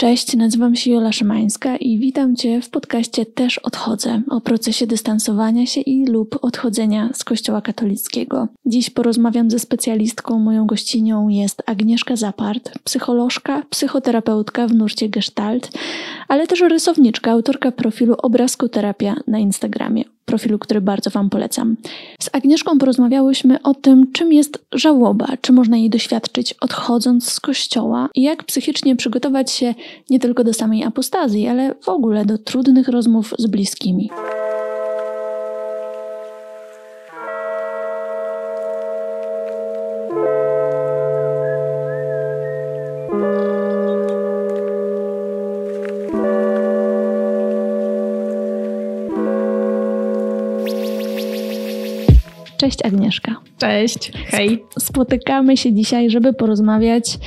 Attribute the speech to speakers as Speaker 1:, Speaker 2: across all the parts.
Speaker 1: Cześć, nazywam się Jola Szymańska i witam Cię w podcaście Też Odchodzę o procesie dystansowania się i lub odchodzenia z Kościoła katolickiego. Dziś porozmawiam ze specjalistką, moją gościnią jest Agnieszka Zapart, psycholożka, psychoterapeutka w nurcie Gestalt, ale też rysowniczka, autorka profilu Obrazkoterapia na Instagramie profilu, który bardzo Wam polecam. Z Agnieszką porozmawiałyśmy o tym, czym jest żałoba, czy można jej doświadczyć odchodząc z kościoła i jak psychicznie przygotować się nie tylko do samej apostazji, ale w ogóle do trudnych rozmów z bliskimi. Cześć Agnieszka.
Speaker 2: Cześć, hej.
Speaker 1: Spotykamy się dzisiaj, żeby porozmawiać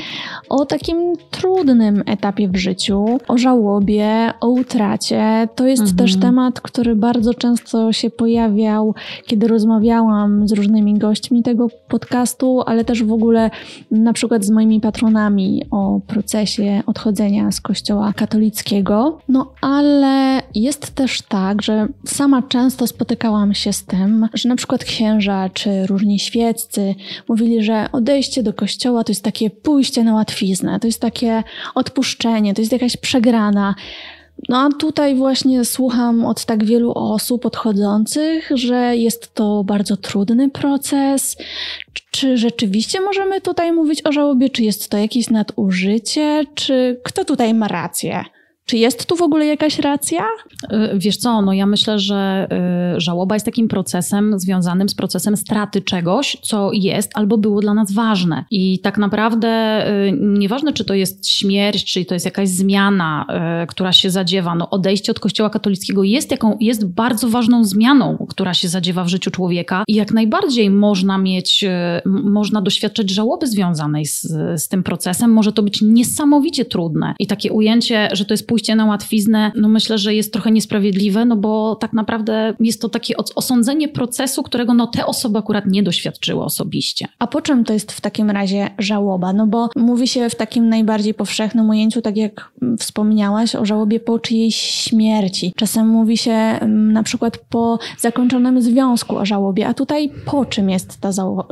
Speaker 1: o takim trudnym etapie w życiu, o żałobie, o utracie. To jest mhm. też temat, który bardzo często się pojawiał, kiedy rozmawiałam z różnymi gośćmi tego podcastu, ale też w ogóle na przykład z moimi patronami o procesie odchodzenia z kościoła katolickiego. No ale jest też tak, że sama często spotykałam się z tym, że na przykład księża czy różni świeccy mówili, że odejście do kościoła to jest takie pójście na łatwiznę, to jest takie odpuszczenie, to jest jakaś przegrana. No a tutaj właśnie słucham od tak wielu osób odchodzących, że jest to bardzo trudny proces. Czy rzeczywiście możemy tutaj mówić o żałobie? Czy jest to jakieś nadużycie? Czy kto tutaj ma rację? Czy jest tu w ogóle jakaś racja?
Speaker 2: Y, wiesz co, no ja myślę, że y, żałoba jest takim procesem związanym z procesem straty czegoś, co jest albo było dla nas ważne. I tak naprawdę y, nieważne, czy to jest śmierć, czy to jest jakaś zmiana, która się zadziewa, no odejście od kościoła katolickiego jest, jaką, jest bardzo ważną zmianą, która się zadziewa w życiu człowieka i jak najbardziej można mieć, można doświadczać żałoby związanej z, z tym procesem. Może to być niesamowicie trudne. I takie ujęcie, że to jest pójście na łatwiznę, no myślę, że jest trochę niesprawiedliwe, no bo tak naprawdę jest to takie osądzenie procesu, którego no te osoby akurat nie doświadczyły osobiście.
Speaker 1: A po czym to jest w takim razie żałoba? No bo mówi się w takim najbardziej powszechnym ujęciu, tak jak wspomniałaś, o żałobie po czyjejś śmierci. Czasem mówi się mm, na przykład po zakończonym związku o żałobie, a tutaj po czym jest ta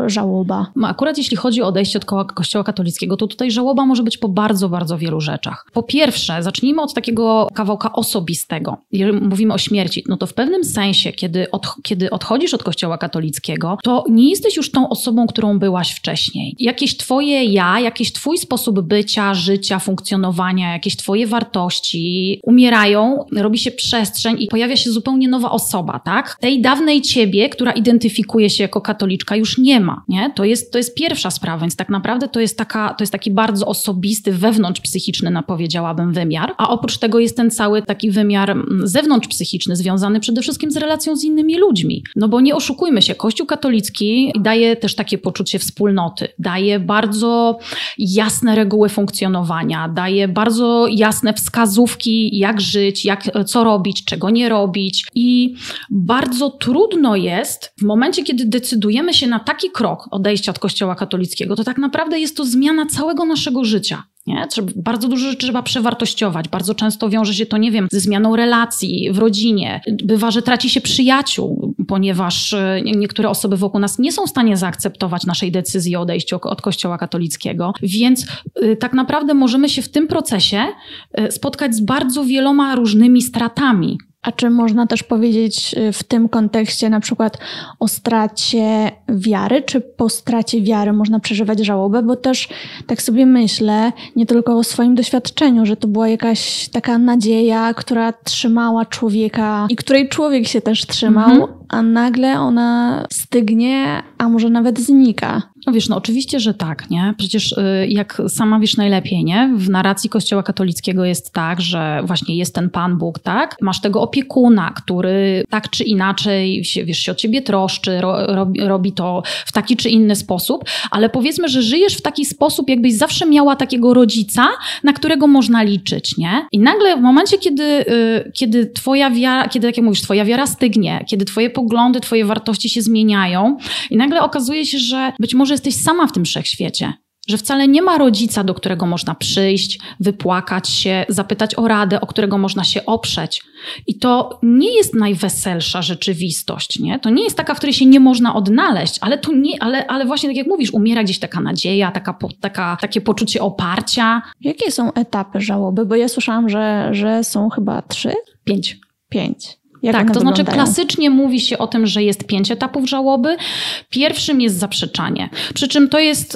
Speaker 1: żałoba?
Speaker 2: No akurat jeśli chodzi o odejście od kościoła katolickiego, to tutaj żałoba może być po bardzo, bardzo wielu rzeczach. Po pierwsze, zacznijmy od od takiego kawałka osobistego. Jeżeli mówimy o śmierci, no to w pewnym sensie, kiedy, od, kiedy odchodzisz od kościoła katolickiego, to nie jesteś już tą osobą, którą byłaś wcześniej. Jakieś twoje ja, jakiś twój sposób bycia, życia, funkcjonowania, jakieś twoje wartości umierają, robi się przestrzeń i pojawia się zupełnie nowa osoba, tak? Tej dawnej ciebie, która identyfikuje się jako katoliczka, już nie ma, nie? To jest, to jest pierwsza sprawa, więc tak naprawdę to jest, taka, to jest taki bardzo osobisty, wewnątrz psychiczny, powiedziałabym, wymiar. A oprócz tego jest ten cały taki wymiar mm, zewnątrzpsychiczny, związany przede wszystkim z relacją z innymi ludźmi. No bo nie oszukujmy się, Kościół katolicki daje też takie poczucie wspólnoty, daje bardzo jasne reguły funkcjonowania, daje bardzo jasne wskazówki, jak żyć, jak, co robić, czego nie robić. I bardzo trudno jest w momencie, kiedy decydujemy się na taki krok odejścia od Kościoła katolickiego, to tak naprawdę jest to zmiana całego naszego życia. Nie? Bardzo dużo rzeczy trzeba przewartościować. Bardzo często wiąże się to, nie wiem, ze zmianą relacji w rodzinie. Bywa, że traci się przyjaciół, ponieważ e, niektóre osoby wokół nas nie są w stanie zaakceptować naszej decyzji o odejściu od Kościoła katolickiego. Więc y, tak naprawdę możemy się w tym procesie y, spotkać z bardzo wieloma różnymi stratami.
Speaker 1: A czy można też powiedzieć y, w tym kontekście na przykład o stracie wiary, czy po stracie wiary można przeżywać żałobę? Bo też tak sobie myślę, nie tylko o swoim doświadczeniu, że to była jakaś taka nadzieja, która trzymała człowieka i której człowiek się też trzymał, mhm. a nagle ona stygnie, a może nawet znika.
Speaker 2: No wiesz, no oczywiście, że tak, nie? Przecież y, jak sama wiesz najlepiej, nie? W narracji Kościoła katolickiego jest tak, że właśnie jest ten Pan Bóg, tak? Masz tego opiekuna, który tak czy inaczej, wiesz, się o ciebie troszczy, ro, robi, robi to w taki czy inny sposób, ale powiedzmy, że żyjesz w taki sposób, jakbyś zawsze miała takiego rodzica, na którego można liczyć, nie? I nagle w momencie, kiedy, y, kiedy twoja wiara, kiedy, jak mówisz, twoja wiara stygnie, kiedy twoje poglądy, twoje wartości się zmieniają i nagle okazuje się, że być może że jesteś sama w tym wszechświecie. że wcale nie ma rodzica, do którego można przyjść, wypłakać się, zapytać o radę, o którego można się oprzeć. I to nie jest najweselsza rzeczywistość, nie? To nie jest taka, w której się nie można odnaleźć, ale to nie, ale, ale właśnie tak jak mówisz, umiera gdzieś taka nadzieja, taka, taka, takie poczucie oparcia.
Speaker 1: Jakie są etapy żałoby? Bo ja słyszałam, że, że są chyba trzy?
Speaker 2: Pięć.
Speaker 1: Pięć.
Speaker 2: Jak tak, to znaczy klasycznie mówi się o tym, że jest pięć etapów żałoby. Pierwszym jest zaprzeczanie. Przy czym to jest,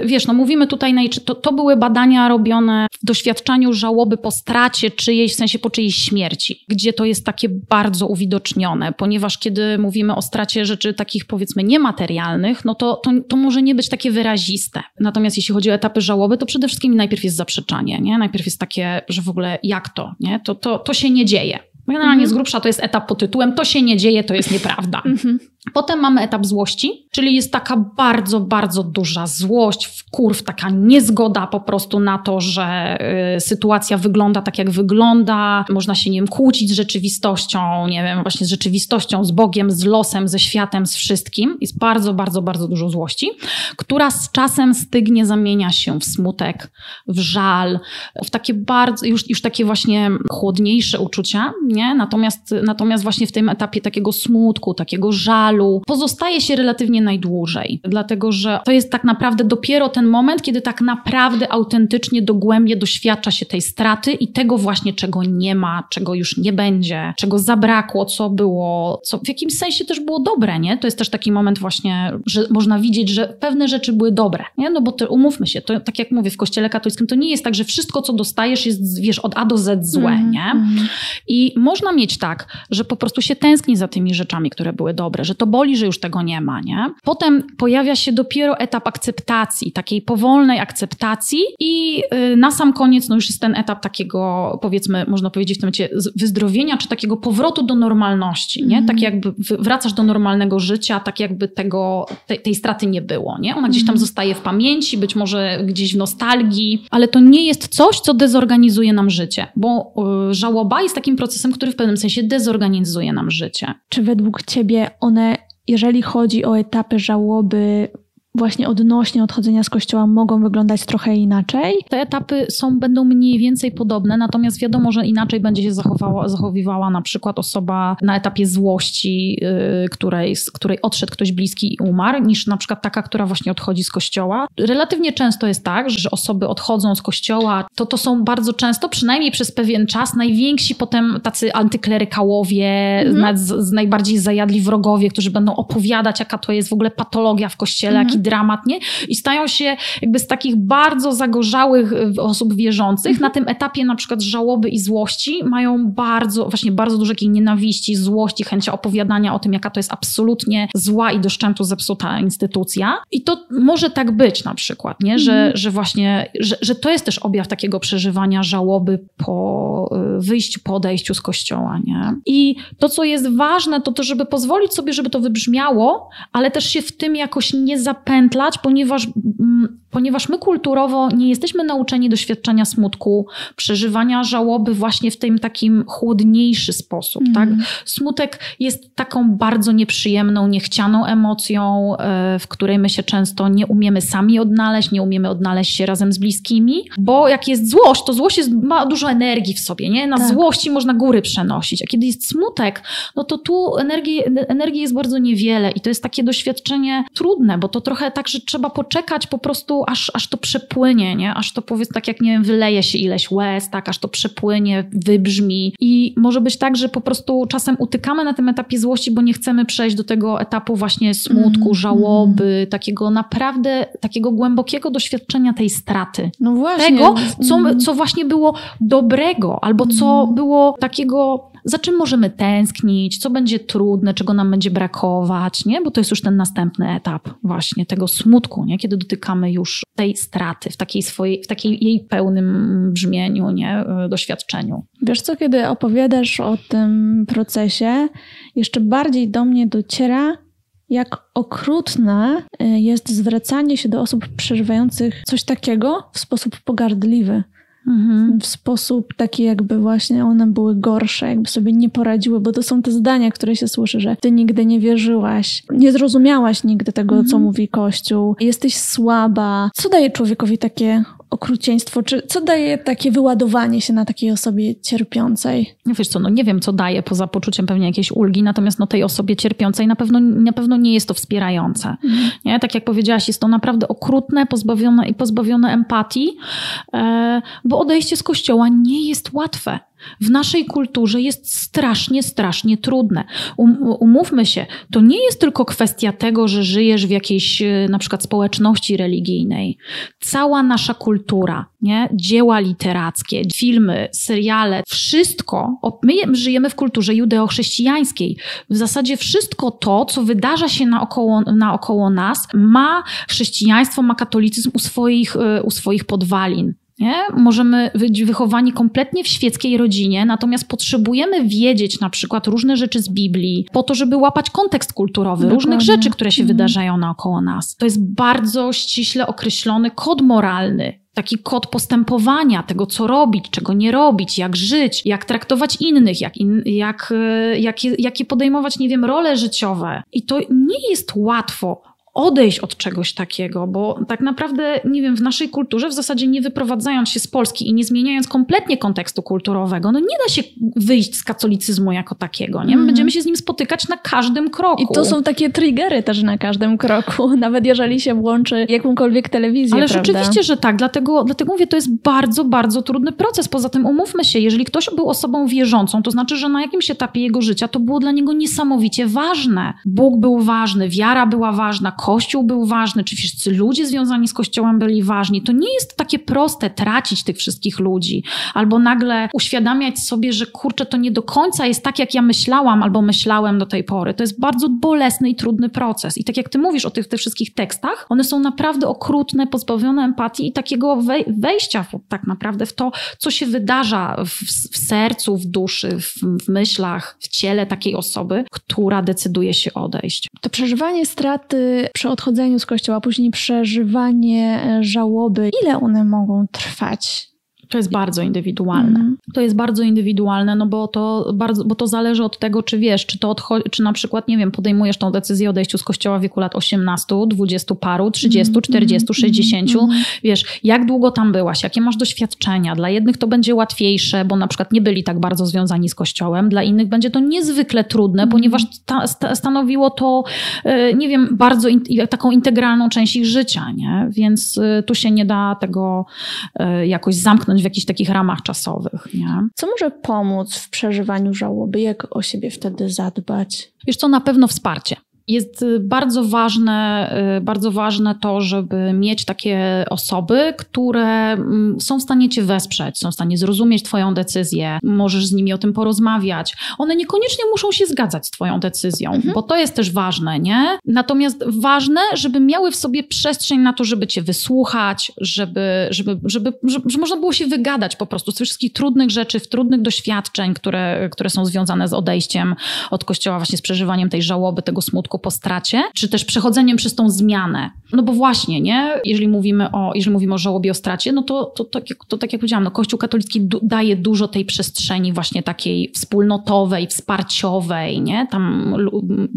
Speaker 2: yy, wiesz, no mówimy tutaj, to, to były badania robione w doświadczaniu żałoby po stracie czyjejś, w sensie po czyjejś śmierci, gdzie to jest takie bardzo uwidocznione, ponieważ kiedy mówimy o stracie rzeczy takich powiedzmy niematerialnych, no to, to, to może nie być takie wyraziste. Natomiast jeśli chodzi o etapy żałoby, to przede wszystkim najpierw jest zaprzeczanie, nie? Najpierw jest takie, że w ogóle jak to, nie? To, to, to się nie dzieje. Generalnie mhm. z grubsza to jest etap pod tytułem to się nie dzieje, to jest nieprawda. Mhm. Potem mamy etap złości, czyli jest taka bardzo, bardzo duża złość, wkurw, taka niezgoda po prostu na to, że y, sytuacja wygląda tak, jak wygląda. Można się, nie wiem, kłócić z rzeczywistością, nie wiem, właśnie z rzeczywistością, z Bogiem, z losem, ze światem, z wszystkim. Jest bardzo, bardzo, bardzo dużo złości, która z czasem stygnie, zamienia się w smutek, w żal, w takie bardzo, już, już takie właśnie chłodniejsze uczucia, nie? Natomiast, natomiast właśnie w tym etapie takiego smutku, takiego żalu pozostaje się relatywnie najdłużej, dlatego że to jest tak naprawdę dopiero ten moment, kiedy tak naprawdę autentycznie dogłębnie doświadcza się tej straty i tego właśnie, czego nie ma, czego już nie będzie, czego zabrakło, co było, co w jakimś sensie też było dobre, nie? To jest też taki moment właśnie, że można widzieć, że pewne rzeczy były dobre, nie? No bo to, umówmy się, to tak jak mówię, w kościele katolickim to nie jest tak, że wszystko, co dostajesz jest, wiesz, od A do Z złe, mm, nie? Mm. I można mieć tak, że po prostu się tęskni za tymi rzeczami, które były dobre, że to boli, że już tego nie ma, nie? Potem pojawia się dopiero etap akceptacji, takiej powolnej akceptacji i y, na sam koniec no już jest ten etap takiego, powiedzmy, można powiedzieć w tym momencie wyzdrowienia, czy takiego powrotu do normalności, nie? Mm. Tak jakby wracasz do normalnego życia, tak jakby tego, tej, tej straty nie było, nie? Ona gdzieś tam mm. zostaje w pamięci, być może gdzieś w nostalgii, ale to nie jest coś, co dezorganizuje nam życie, bo y, żałoba jest takim procesem, który w pewnym sensie dezorganizuje nam życie.
Speaker 1: Czy według Ciebie one, jeżeli chodzi o etapy żałoby, właśnie odnośnie odchodzenia z kościoła mogą wyglądać trochę inaczej?
Speaker 2: Te etapy są, będą mniej więcej podobne, natomiast wiadomo, że inaczej będzie się zachowała, zachowywała na przykład osoba na etapie złości, yy, której, z której odszedł ktoś bliski i umarł, niż na przykład taka, która właśnie odchodzi z kościoła. Relatywnie często jest tak, że osoby odchodzą z kościoła, to to są bardzo często, przynajmniej przez pewien czas, najwięksi potem tacy antyklerykałowie, mhm. z, z, najbardziej zajadli wrogowie, którzy będą opowiadać, jaka to jest w ogóle patologia w kościele, mhm. jaki dramat, nie? I stają się jakby z takich bardzo zagorzałych y, osób wierzących na tym etapie na przykład żałoby i złości mają bardzo, właśnie bardzo dużo takiej nienawiści, złości, chęcia opowiadania o tym, jaka to jest absolutnie zła i do szczętu zepsuta instytucja. I to może tak być na przykład, nie? Że, mm. że właśnie, że, że to jest też objaw takiego przeżywania żałoby po y, wyjściu, po odejściu z kościoła, nie? I to, co jest ważne, to to, żeby pozwolić sobie, żeby to wybrzmiało, ale też się w tym jakoś nie zapędzać pętlać, ponieważ, mm, ponieważ my kulturowo nie jesteśmy nauczeni doświadczenia smutku, przeżywania żałoby właśnie w tym takim chłodniejszy sposób. Mm. Tak? Smutek jest taką bardzo nieprzyjemną, niechcianą emocją, e, w której my się często nie umiemy sami odnaleźć, nie umiemy odnaleźć się razem z bliskimi, bo jak jest złość, to złość jest, ma dużo energii w sobie. Nie? Na tak. złości można góry przenosić, a kiedy jest smutek, no to tu energii, energii jest bardzo niewiele i to jest takie doświadczenie trudne, bo to trochę tak, że trzeba poczekać po prostu, aż, aż to przepłynie, nie? Aż to powiedz tak jak, nie wiem, wyleje się ileś łez, tak? Aż to przepłynie, wybrzmi. I może być tak, że po prostu czasem utykamy na tym etapie złości, bo nie chcemy przejść do tego etapu właśnie smutku, mm, żałoby, mm. takiego naprawdę, takiego głębokiego doświadczenia tej straty.
Speaker 1: No właśnie.
Speaker 2: Tego, co, mm. co właśnie było dobrego, albo co mm. było takiego za czym możemy tęsknić, co będzie trudne, czego nam będzie brakować, nie? Bo to jest już ten następny etap właśnie tego smutku, nie? Kiedy dotykamy już tej straty w takiej swojej, w takiej jej pełnym brzmieniu, nie? E, doświadczeniu.
Speaker 1: Wiesz co, kiedy opowiadasz o tym procesie, jeszcze bardziej do mnie dociera, jak okrutne e, jest zwracanie się do osób przeżywających coś takiego w sposób pogardliwy. Mhm. w sposób taki, jakby właśnie one były gorsze, jakby sobie nie poradziły, bo to są te zdania, które się słyszy, że ty nigdy nie wierzyłaś, nie zrozumiałaś nigdy tego, mhm. co mówi Kościół, jesteś słaba. Co daje człowiekowi takie okrucieństwo? Czy co daje takie wyładowanie się na takiej osobie cierpiącej?
Speaker 2: No wiesz co, no nie wiem, co daje poza poczuciem pewnie jakiejś ulgi, natomiast no tej osobie cierpiącej na pewno, na pewno nie jest to wspierające. Mhm. Nie? Tak jak powiedziałaś, jest to naprawdę okrutne, pozbawione i pozbawione empatii, e, bo odejście z kościoła nie jest łatwe w naszej kulturze jest strasznie, strasznie trudne. Um, umówmy się, to nie jest tylko kwestia tego, że żyjesz w jakiejś e, na przykład społeczności religijnej. Cała nasza kultura, nie? dzieła literackie, filmy, seriale, wszystko, my żyjemy w kulturze judeochrześcijańskiej. W zasadzie wszystko to, co wydarza się naokoło, naokoło nas, ma chrześcijaństwo, ma katolicyzm u swoich, e, u swoich podwalin. Nie? Możemy być wychowani kompletnie w świeckiej rodzinie, natomiast potrzebujemy wiedzieć na przykład różne rzeczy z Biblii, po to, żeby łapać kontekst kulturowy Dokładnie. różnych rzeczy, które się mhm. wydarzają naokoło nas. To jest bardzo ściśle określony kod moralny, taki kod postępowania, tego co robić, czego nie robić, jak żyć, jak traktować innych, jak, in, jak, jakie, jakie podejmować, nie wiem, role życiowe. I to nie jest łatwo odejść od czegoś takiego, bo tak naprawdę, nie wiem, w naszej kulturze, w zasadzie nie wyprowadzając się z Polski i nie zmieniając kompletnie kontekstu kulturowego, no nie da się wyjść z katolicyzmu jako takiego, nie? Mm. będziemy się z nim spotykać na każdym kroku.
Speaker 1: I to są takie triggery też na każdym kroku, nawet jeżeli się włączy jakąkolwiek telewizję,
Speaker 2: Ale
Speaker 1: prawda?
Speaker 2: rzeczywiście, że tak, dlatego, dlatego mówię, to jest bardzo, bardzo trudny proces. Poza tym umówmy się, jeżeli ktoś był osobą wierzącą, to znaczy, że na jakimś etapie jego życia to było dla niego niesamowicie ważne. Bóg był ważny, wiara była ważna, Kościół był ważny, czy wszyscy ludzie związani z Kościołem byli ważni. To nie jest takie proste tracić tych wszystkich ludzi, albo nagle uświadamiać sobie, że kurczę, to nie do końca jest tak, jak ja myślałam albo myślałem do tej pory. To jest bardzo bolesny i trudny proces. I tak jak ty mówisz o tych, tych wszystkich tekstach, one są naprawdę okrutne, pozbawione empatii i takiego wejścia w, tak naprawdę w to, co się wydarza w, w sercu, w duszy, w, w myślach, w ciele takiej osoby, która decyduje się odejść.
Speaker 1: To przeżywanie straty przy odchodzeniu z kościoła, później przeżywanie e, żałoby, ile one mogą trwać?
Speaker 2: To jest bardzo indywidualne. Mm. To jest bardzo indywidualne, no bo to, bardzo, bo to zależy od tego, czy wiesz, czy to czy na przykład, nie wiem, podejmujesz tą decyzję o odejściu z kościoła w wieku lat 18, 20 paru, 30, mm. 40, 60. Mm. Wiesz, jak długo tam byłaś, jakie masz doświadczenia. Dla jednych to będzie łatwiejsze, bo na przykład nie byli tak bardzo związani z kościołem, dla innych będzie to niezwykle trudne, mm. ponieważ ta, sta, stanowiło to, e, nie wiem, bardzo in, taką integralną część ich życia, nie? Więc e, tu się nie da tego e, jakoś zamknąć w jakichś takich ramach czasowych. Nie?
Speaker 1: Co może pomóc w przeżywaniu żałoby? Jak o siebie wtedy zadbać?
Speaker 2: Wiesz co, na pewno wsparcie. Jest y, bardzo ważne, y, bardzo ważne to, żeby mieć takie osoby, które mm, są w stanie cię wesprzeć, są w stanie zrozumieć twoją decyzję, możesz z nimi o tym porozmawiać. One niekoniecznie muszą się zgadzać z twoją decyzją, mhm. bo to jest też ważne, nie? Natomiast ważne, żeby miały w sobie przestrzeń na to, żeby cię wysłuchać, żeby, żeby, żeby, żeby, żeby można było się wygadać po prostu z tych wszystkich trudnych rzeczy, w trudnych doświadczeń, które, które są związane z odejściem od kościoła, właśnie z przeżywaniem tej żałoby, tego smutku, po stracie, czy też przechodzeniem przez tą zmianę. No bo właśnie, nie? Jeżeli mówimy o, jeżeli mówimy o żałobie, o stracie, no to, to, to, to tak jak powiedziałam, no Kościół katolicki du daje dużo tej przestrzeni właśnie takiej wspólnotowej, wsparciowej, nie? Tam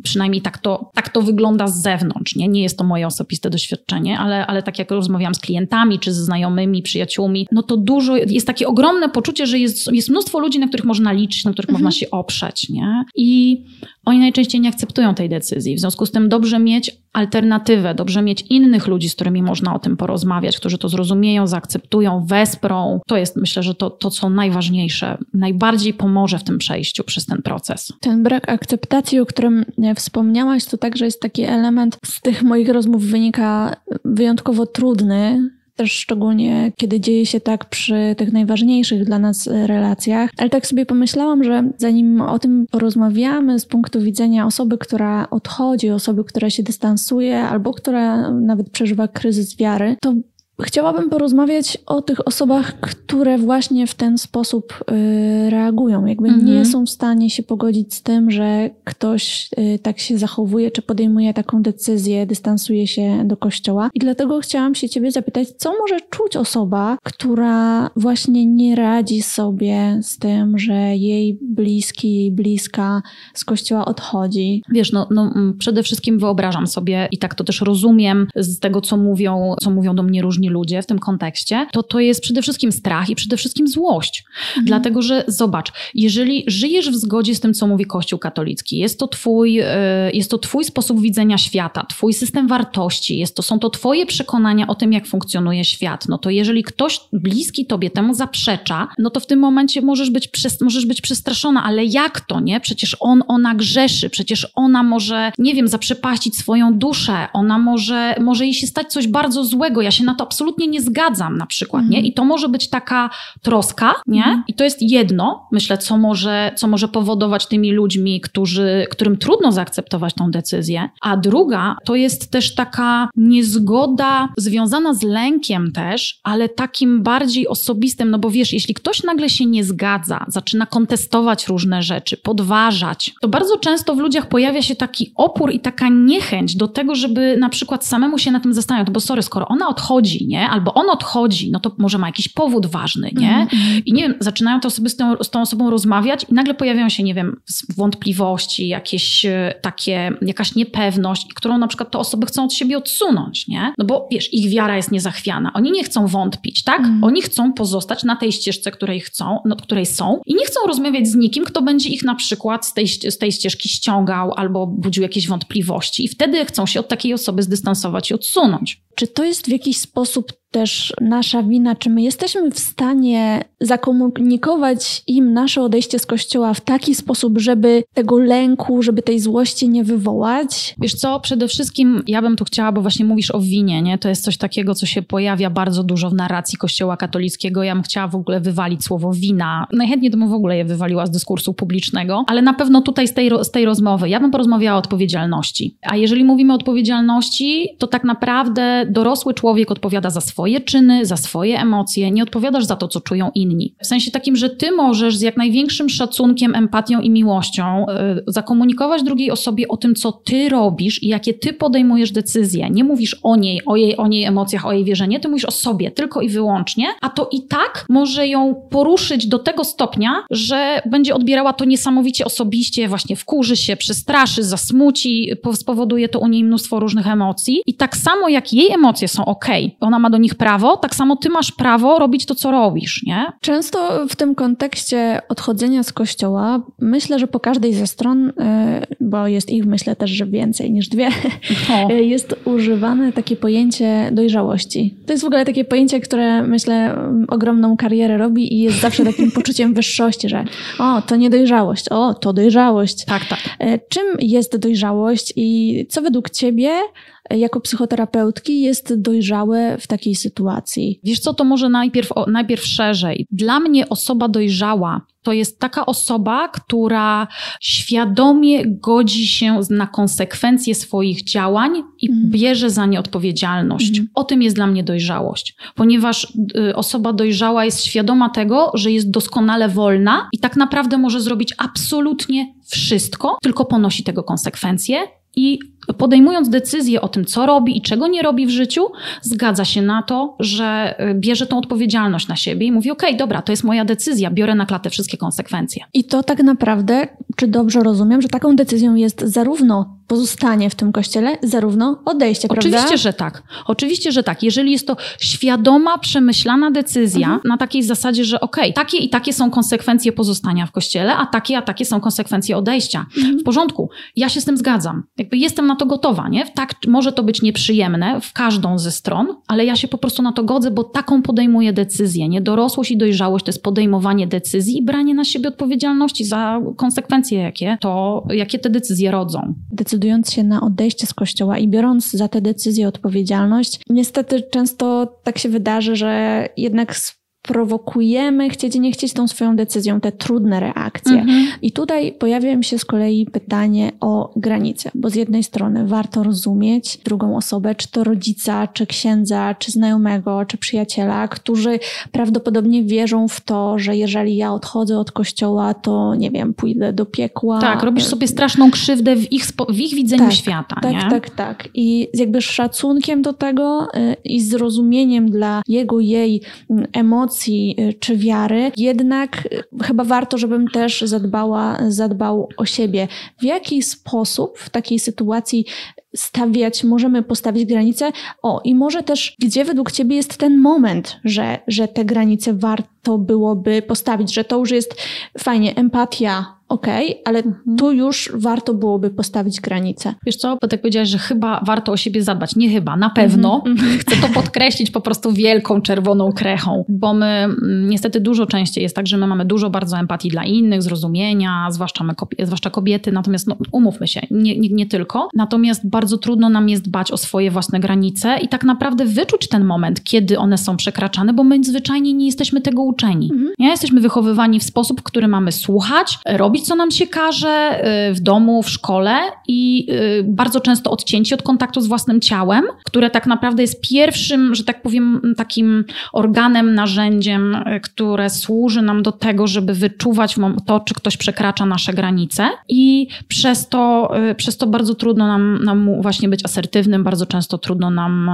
Speaker 2: przynajmniej tak to, tak to wygląda z zewnątrz, nie? Nie jest to moje osobiste doświadczenie, ale, ale tak jak rozmawiam z klientami, czy ze znajomymi, przyjaciółmi, no to dużo, jest takie ogromne poczucie, że jest, jest mnóstwo ludzi, na których można liczyć, na których mhm. można się oprzeć, nie? I oni najczęściej nie akceptują tej decyzji. W związku z tym dobrze mieć alternatywę, dobrze mieć innych ludzi, z którymi można o tym porozmawiać, którzy to zrozumieją, zaakceptują, wesprą. To jest myślę, że to, to co najważniejsze, najbardziej pomoże w tym przejściu przez ten proces.
Speaker 1: Ten brak akceptacji, o którym e, wspomniałaś, to także jest taki element z tych moich rozmów wynika wyjątkowo trudny, też szczególnie kiedy dzieje się tak przy tych najważniejszych dla nas e, relacjach. Ale tak sobie pomyślałam, że zanim o tym porozmawiamy z punktu widzenia osoby, która odchodzi, osoby, która się dystansuje albo która nawet przeżywa kryzys wiary, to Chciałabym porozmawiać o tych osobach, które właśnie w ten sposób y, reagują. Jakby mhm. nie są w stanie się pogodzić z tym, że ktoś y, tak się zachowuje, czy podejmuje taką decyzję, dystansuje się do kościoła. I dlatego chciałam się Ciebie zapytać, co może czuć osoba, która właśnie nie radzi sobie z tym, że jej bliski, jej bliska z kościoła odchodzi?
Speaker 2: Wiesz, no, no przede wszystkim wyobrażam sobie i tak to też rozumiem z tego, co mówią, co mówią do mnie różni ludzie w tym kontekście, to to jest przede wszystkim strach i przede wszystkim złość. Mhm. Dlatego, że zobacz, jeżeli żyjesz w zgodzie z tym, co mówi Kościół katolicki, jest to twój, e, jest to twój sposób widzenia świata, twój system wartości, jest to, są to twoje przekonania o tym, jak funkcjonuje świat, no to jeżeli ktoś bliski tobie temu zaprzecza, no to w tym momencie możesz być, możesz być przestraszona, ale jak to, nie? Przecież on, ona grzeszy, przecież ona może, nie wiem, zaprzepaścić swoją duszę, ona może, może jej się stać coś bardzo złego, ja się na to absolutnie nie zgadzam na przykład, mm. nie? I to może być taka troska, nie? Mm. I to jest jedno, myślę, co może, co może powodować tymi ludźmi, którzy, którym trudno zaakceptować tą decyzję. A druga to jest też taka niezgoda związana z lękiem też, ale takim bardziej osobistym, no bo wiesz, jeśli ktoś nagle się nie zgadza, zaczyna kontestować różne rzeczy, podważać, to bardzo często w ludziach pojawia się taki opór i taka niechęć do tego, żeby na przykład samemu się na tym zastanawiać, no bo sorry, skoro ona odchodzi, nie? Albo on odchodzi, no to może ma jakiś powód ważny, nie? Mm -hmm. I nie wiem, zaczynają te osoby z tą, z tą osobą rozmawiać i nagle pojawiają się, nie wiem, wątpliwości, jakieś e, takie, jakaś niepewność, którą na przykład te osoby chcą od siebie odsunąć, nie? No bo wiesz, ich wiara jest niezachwiana. Oni nie chcą wątpić, tak? Mm. Oni chcą pozostać na tej ścieżce, której chcą, no, której są i nie chcą rozmawiać z nikim, kto będzie ich na przykład z tej, z tej ścieżki ściągał albo budził jakieś wątpliwości. I wtedy chcą się od takiej osoby zdystansować i odsunąć.
Speaker 1: Czy to jest w jakiś sposób też nasza wina, czy my jesteśmy w stanie zakomunikować im nasze odejście z kościoła w taki sposób, żeby tego lęku, żeby tej złości nie wywołać?
Speaker 2: Wiesz co, przede wszystkim ja bym tu chciała, bo właśnie mówisz o winie, nie? To jest coś takiego, co się pojawia bardzo dużo w narracji kościoła katolickiego. Ja bym chciała w ogóle wywalić słowo wina. Najchętniej to bym w ogóle je wywaliła z dyskursu publicznego, ale na pewno tutaj z tej, z tej rozmowy ja bym porozmawiała o odpowiedzialności. A jeżeli mówimy o odpowiedzialności, to tak naprawdę dorosły człowiek odpowiada za swoje swoje czyny, za swoje emocje, nie odpowiadasz za to, co czują inni. W sensie takim, że ty możesz z jak największym szacunkiem, empatią i miłością yy, zakomunikować drugiej osobie o tym, co ty robisz i jakie ty podejmujesz decyzje. Nie mówisz o niej, o jej, o niej emocjach, o jej wierzeniu, ty mówisz o sobie tylko i wyłącznie, a to i tak może ją poruszyć do tego stopnia, że będzie odbierała to niesamowicie osobiście, właśnie wkurzy się, przestraszy, zasmuci, spowoduje to u niej mnóstwo różnych emocji. I tak samo jak jej emocje są ok, ona ma do nich prawo, tak samo ty masz prawo robić to, co robisz, nie?
Speaker 1: Często w tym kontekście odchodzenia z kościoła, myślę, że po każdej ze stron, e, bo jest ich myślę też, że więcej niż dwie, o. jest używane takie pojęcie dojrzałości. To jest w ogóle takie pojęcie, które myślę ogromną karierę robi i jest zawsze takim poczuciem wyższości, że o, to nie dojrzałość, o, to dojrzałość.
Speaker 2: Tak, tak.
Speaker 1: E, czym jest dojrzałość i co według ciebie jako psychoterapeutki jest dojrzałe w takiej sytuacji?
Speaker 2: Wiesz co, to może najpierw, najpierw szerzej. Dla mnie osoba dojrzała to jest taka osoba, która świadomie godzi się na konsekwencje swoich działań i mm. bierze za nie odpowiedzialność. Mm. O tym jest dla mnie dojrzałość, ponieważ y, osoba dojrzała jest świadoma tego, że jest doskonale wolna i tak naprawdę może zrobić absolutnie wszystko, tylko ponosi tego konsekwencje i podejmując decyzję o tym, co robi i czego nie robi w życiu, zgadza się na to, że y, bierze tą odpowiedzialność na siebie i mówi: OK, dobra, to jest moja decyzja, biorę na klatę wszystkie konsekwencje.
Speaker 1: I to tak naprawdę, czy dobrze rozumiem, że taką decyzją jest zarówno pozostanie w tym kościele, zarówno odejście,
Speaker 2: Oczywiście,
Speaker 1: prawda?
Speaker 2: że tak. Oczywiście, że tak. Jeżeli jest to świadoma, przemyślana decyzja mhm. na takiej zasadzie, że okej, okay, takie i takie są konsekwencje pozostania w kościele, a takie, a takie są konsekwencje odejścia. Mhm. W porządku. Ja się z tym zgadzam. Jakby jestem na to gotowa, nie? Tak, może to być nieprzyjemne w każdą ze stron, ale ja się po prostu na to godzę, bo taką podejmuję decyzję, nie? Dorosłość i dojrzałość to jest podejmowanie decyzji i branie na siebie odpowiedzialności za konsekwencje, jakie to, jakie te decyzje rodzą
Speaker 1: decydując się na odejście z kościoła i biorąc za te decyzje odpowiedzialność, niestety często tak się wydarzy, że jednak prowokujemy, chcieć nie chcieć tą swoją decyzją, te trudne reakcje. Mhm. I tutaj pojawia mi się z kolei pytanie o granice, bo z jednej strony warto rozumieć drugą osobę, czy to rodzica, czy księdza, czy znajomego, czy przyjaciela, którzy prawdopodobnie wierzą w to, że jeżeli ja odchodzę od kościoła, to nie wiem, pójdę do piekła.
Speaker 2: Tak, robisz sobie straszną krzywdę w ich, w ich widzeniu tak, świata.
Speaker 1: Tak,
Speaker 2: nie?
Speaker 1: tak, tak. I jakby szacunkiem do tego y, i zrozumieniem dla jego, jej mm, emocji y, czy wiary, jednak y, chyba warto, żebym też zadbała, zadbał o siebie. W jaki sposób w takiej sytuacji stawiać, możemy postawić granice. O, i może też, gdzie według Ciebie jest ten moment, że, że te granice warto byłoby postawić, że to już jest fajnie, empatia, okej, okay, ale mhm. tu już warto byłoby postawić granicę.
Speaker 2: Wiesz co, bo tak powiedziałaś, że chyba warto o siebie zadbać. Nie chyba, na pewno. Mhm. Chcę to podkreślić po prostu wielką czerwoną krechą, bo my mm, niestety dużo częściej jest tak, że my mamy dużo bardzo empatii dla innych, zrozumienia, zwłaszcza, my, zwłaszcza kobiety, natomiast no, umówmy się, nie, nie, nie tylko. Natomiast bardzo trudno nam jest dbać o swoje własne granice i tak naprawdę wyczuć ten moment, kiedy one są przekraczane, bo my zwyczajnie nie jesteśmy tego uczeni. Mhm. Nie? Jesteśmy wychowywani w sposób, w który mamy słuchać, robić robić, co nam się każe y, w domu, w szkole i y, bardzo często odcięci od kontaktu z własnym ciałem, które tak naprawdę jest pierwszym, że tak powiem, takim organem, narzędziem, y, które służy nam do tego, żeby wyczuwać to, czy ktoś przekracza nasze granice i przez to, przez to bardzo trudno nam, nam właśnie być asertywnym, bardzo często trudno nam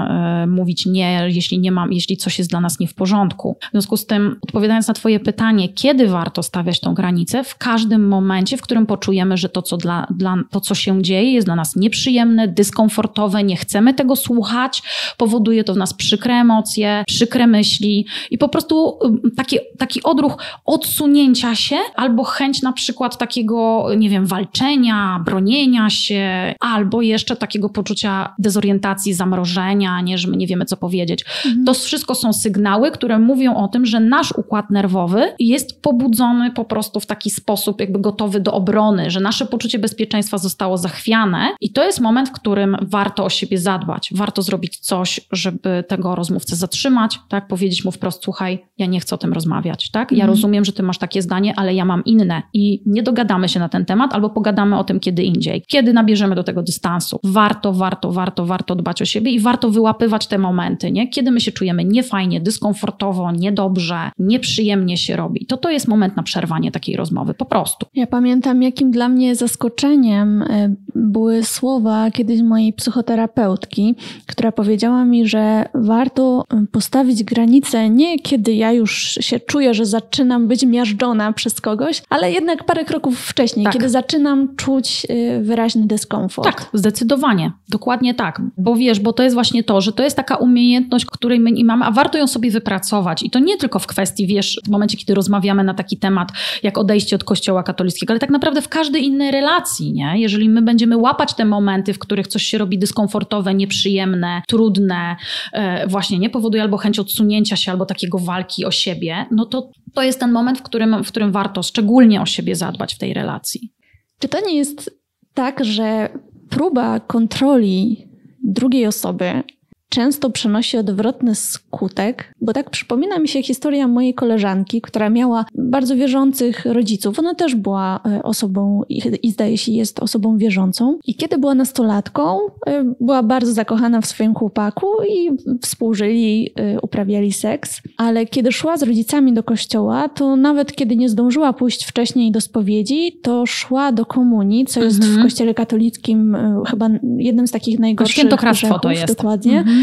Speaker 2: mówić nie, jeśli nie mam, jeśli coś jest dla nas nie w porządku. W związku z tym, odpowiadając na Twoje pytanie, kiedy warto stawiać tą granicę, w każdym momencie, w którym poczujemy, że to co, dla, dla, to, co się dzieje, jest dla nas nieprzyjemne, dyskomfortowe, nie chcemy tego słuchać, powoduje to w nas przykre emocje, przykre myśli i po prostu taki, taki odruch odsunięcia się albo chęć na przykład takiego, nie wiem, walczenia, bronienia się, albo jeszcze takiego poczucia dezorientacji, zamrożenia, nie, że my nie wiemy, co powiedzieć. Mhm. To wszystko są sygnały, które mówią o tym, że nasz układ nerwowy jest pobudzony po prostu w taki sposób, jakby gotowy do obrony, że nasze poczucie bezpieczeństwa zostało zachwiane i to jest moment, w którym warto o siebie zadbać. Warto zrobić coś, żeby tego rozmówcę zatrzymać, tak? Powiedzieć mu wprost, słuchaj, ja nie chcę o tym rozmawiać, tak? Ja mhm. rozumiem, że ty masz takie zdanie, ale ja mam inne i nie dogadamy się na ten temat albo pogadamy o tym kiedy indziej. Kiedy nabierzemy do tego dystansu. Warto, warto, warto, warto dbać o siebie i warto wyłapywać te momenty, nie? Kiedy my się czujemy niefajnie, dyskomfortowo, niedobrze, nieprzyjemnie się robi. To to jest moment na przerwanie takiej rozmowy, po prostu.
Speaker 1: Ja pamiętam, jakim dla mnie zaskoczeniem e, były słowa kiedyś mojej psychoterapeutki, która powiedziała mi, że warto e, postawić granice nie kiedy ja już się czuję, że zaczynam być miażdżona przez kogoś, ale jednak parę kroków wcześniej, tak. kiedy zaczynam czuć e, wyraźny dyskomfort.
Speaker 2: Tak, zdecydowanie. Dokładnie tak. Bo wiesz, bo to jest właśnie to, że to jest taka umiejętność, której my nie mamy, a warto ją sobie wypracować. I to nie tylko w kwestii, wiesz, w momencie, kiedy rozmawiamy na taki temat, jak odejście od kościoła katolickiego, katolickiego, ale tak naprawdę w każdej innej relacji, nie? Jeżeli my będziemy łapać te momenty, w których coś się robi dyskomfortowe, nieprzyjemne, trudne, e, właśnie nie powoduje albo chęć odsunięcia się, albo takiego walki o siebie, no to to jest ten moment, w którym, w którym warto szczególnie o siebie zadbać w tej relacji.
Speaker 1: Czy to nie jest tak, że próba kontroli drugiej osoby często przynosi odwrotny skutek, bo tak przypomina mi się historia mojej koleżanki, która miała bardzo wierzących rodziców. Ona też była e, osobą i zdaje się jest osobą wierzącą. I kiedy była nastolatką, e, była bardzo zakochana w swoim chłopaku i współżyli, e, uprawiali seks. Ale kiedy szła z rodzicami do kościoła, to nawet kiedy nie zdążyła pójść wcześniej do spowiedzi, to szła do komunii, co jest mhm. w kościele katolickim chyba jednym z takich najgorszych
Speaker 2: Świętokradztwo to jest.
Speaker 1: Dokładnie. Mhm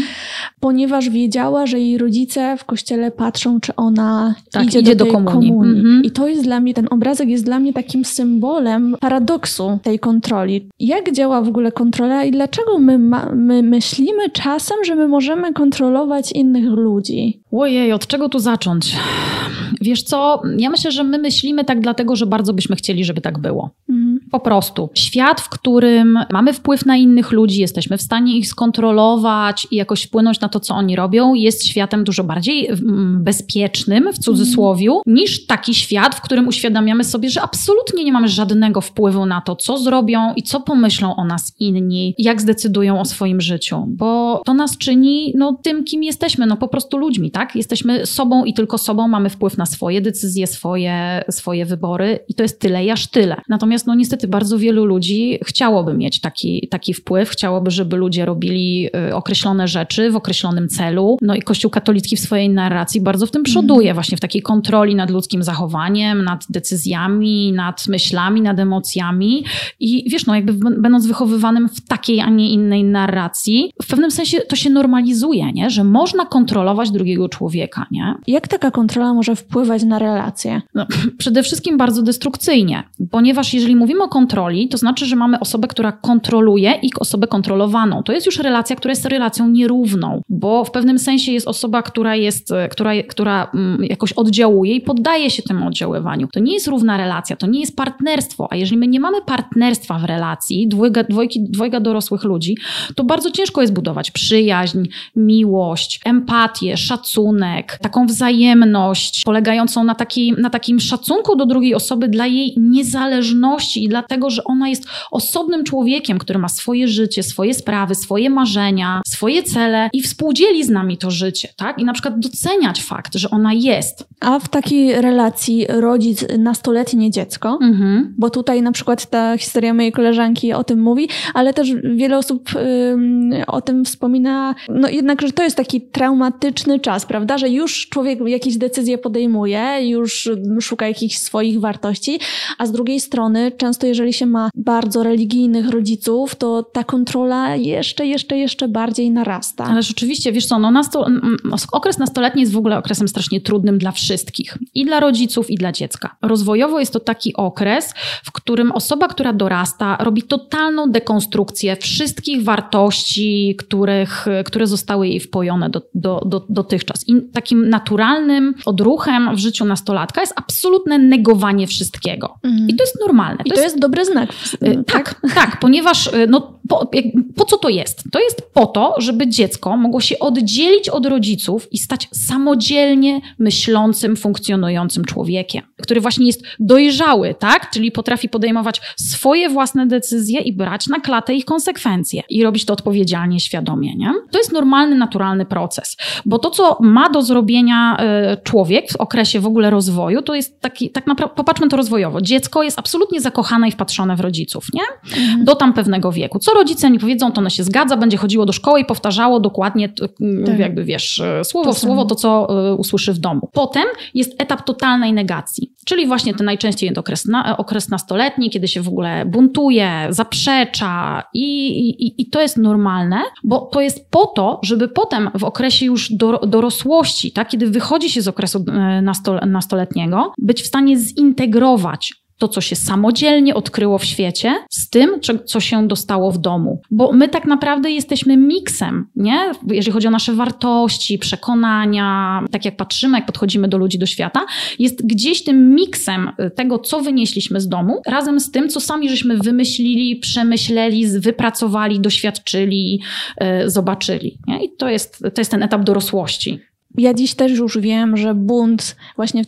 Speaker 1: ponieważ wiedziała, że jej rodzice w kościele patrzą, czy ona tak, idzie, idzie do, do komunii. komunii. Mhm. I to jest dla mnie, ten obrazek jest dla mnie takim symbolem paradoksu tej kontroli. Jak działa w ogóle kontrola i dlaczego my, ma, my myślimy czasem, że my możemy kontrolować innych ludzi?
Speaker 2: Ojej, od czego tu zacząć? Wiesz co, ja myślę, że my myślimy tak dlatego, że bardzo byśmy chcieli, żeby tak było. Mhm. Po prostu. Świat, w którym mamy wpływ na innych ludzi, jesteśmy w stanie ich skontrolować i jakoś wpłynąć na to, co oni robią, jest światem dużo bardziej mm, bezpiecznym, w cudzysłowiu, niż taki świat, w którym uświadamiamy sobie, że absolutnie nie mamy żadnego wpływu na to, co zrobią i co pomyślą o nas inni, jak zdecydują o swoim życiu, bo to nas czyni no, tym, kim jesteśmy, no po prostu ludźmi, tak? Jesteśmy sobą i tylko sobą, mamy wpływ na swoje decyzje, swoje, swoje wybory i to jest tyle aż tyle. Natomiast no niestety bardzo wielu ludzi chciałoby mieć taki, taki wpływ, chciałoby, żeby ludzie robili y, określone rzeczy w określonym celu. No i Kościół katolicki w swojej narracji bardzo w tym przoduje, mm. właśnie w takiej kontroli nad ludzkim zachowaniem, nad decyzjami, nad myślami, nad emocjami i wiesz, no jakby będąc wychowywanym w takiej, a nie innej narracji, w pewnym sensie to się normalizuje, nie? Że można kontrolować drugiego człowieka, nie?
Speaker 1: Jak taka kontrola może wpływać na relacje?
Speaker 2: No, przede wszystkim bardzo destrukcyjnie, ponieważ jeżeli mówimy o kontroli, to znaczy, że mamy osobę, która kontroluje i osobę kontrolowaną. To jest już relacja, która jest relacją nierówną, bo w pewnym sensie jest osoba, która jest, która, która mm, jakoś oddziałuje i poddaje się temu oddziaływaniu. To nie jest równa relacja, to nie jest partnerstwo, a jeżeli my nie mamy partnerstwa w relacji, dwojga, dwojki, dwojga dorosłych ludzi, to bardzo ciężko jest budować przyjaźń, miłość, empatię, szacunek, taką wzajemność polegającą na, taki, na takim szacunku do drugiej osoby dla jej niezależności i dlatego, że ona jest osobnym człowiekiem, który ma swoje życie, swoje sprawy, swoje marzenia, swoje cele i współdzieli z nami to życie, tak? I na przykład doceniać fakt, że ona jest.
Speaker 1: A w takiej relacji rodzic nastoletnie dziecko, mhm. bo tutaj na przykład ta historia mojej koleżanki o tym mówi, ale też wiele osób o tym wspomina, no jednak, że to jest taki traumatyczny czas, prawda, że już człowiek jakieś decyzje podejmuje, już szuka jakichś swoich wartości, a z drugiej strony często jeżeli się ma bardzo religijnych rodziców, to ta kontrola jeszcze, jeszcze, jeszcze bardziej narasta.
Speaker 2: Ale rzeczywiście, wiesz co, no nasto, okres nastoletni jest w ogóle okresem strasznie trudnym dla wszystkich. I dla rodziców, i dla dziecka. Rozwojowo jest to taki okres, w którym osoba, która dorasta, robi totalną dekonstrukcję wszystkich wartości, których, które zostały jej wpojone do, do, do, dotychczas. I takim naturalnym odruchem w życiu nastolatka jest absolutne negowanie wszystkiego. Mhm. I to jest normalne.
Speaker 1: To to jest, jest dobry znak.
Speaker 2: Y, tak, tak, ponieważ y, no, po, po co to jest? To jest po to, żeby dziecko mogło się oddzielić od rodziców i stać samodzielnie myślącym, funkcjonującym człowiekiem, który właśnie jest dojrzały, tak? Czyli potrafi podejmować swoje własne decyzje i brać na klatę ich konsekwencje i robić to odpowiedzialnie, świadomie, nie? To jest normalny, naturalny proces, bo to, co ma do zrobienia y, człowiek w okresie w ogóle rozwoju, to jest taki, tak naprawdę, popatrzmy to rozwojowo. Dziecko jest absolutnie zakochane i wpatrzone w rodziców, nie? Mhm. Do tam pewnego wieku. Co rodzice nie powiedzą, to ono się zgadza, będzie chodziło do szkoły i powtarzało dokładnie, tak. jakby wiesz, słowo to w słowo to, co y, usłyszy w domu. Potem jest etap totalnej negacji, czyli właśnie ten najczęściej jest okres, na, okres nastoletni, kiedy się w ogóle buntuje, zaprzecza i, i, i to jest normalne, bo to jest po to, żeby potem w okresie już do, dorosłości, tak, kiedy wychodzi się z okresu y, nastoletniego, być w stanie zintegrować to, co się samodzielnie odkryło w świecie, z tym, co się dostało w domu. Bo my tak naprawdę jesteśmy miksem, nie? Jeżeli chodzi o nasze wartości, przekonania, tak jak patrzymy, jak podchodzimy do ludzi, do świata, jest gdzieś tym miksem tego, co wynieśliśmy z domu, razem z tym, co sami żeśmy wymyślili, przemyśleli, wypracowali, doświadczyli, yy, zobaczyli. Nie? I to jest, to jest ten etap dorosłości.
Speaker 1: Ja dziś też już wiem, że bunt właśnie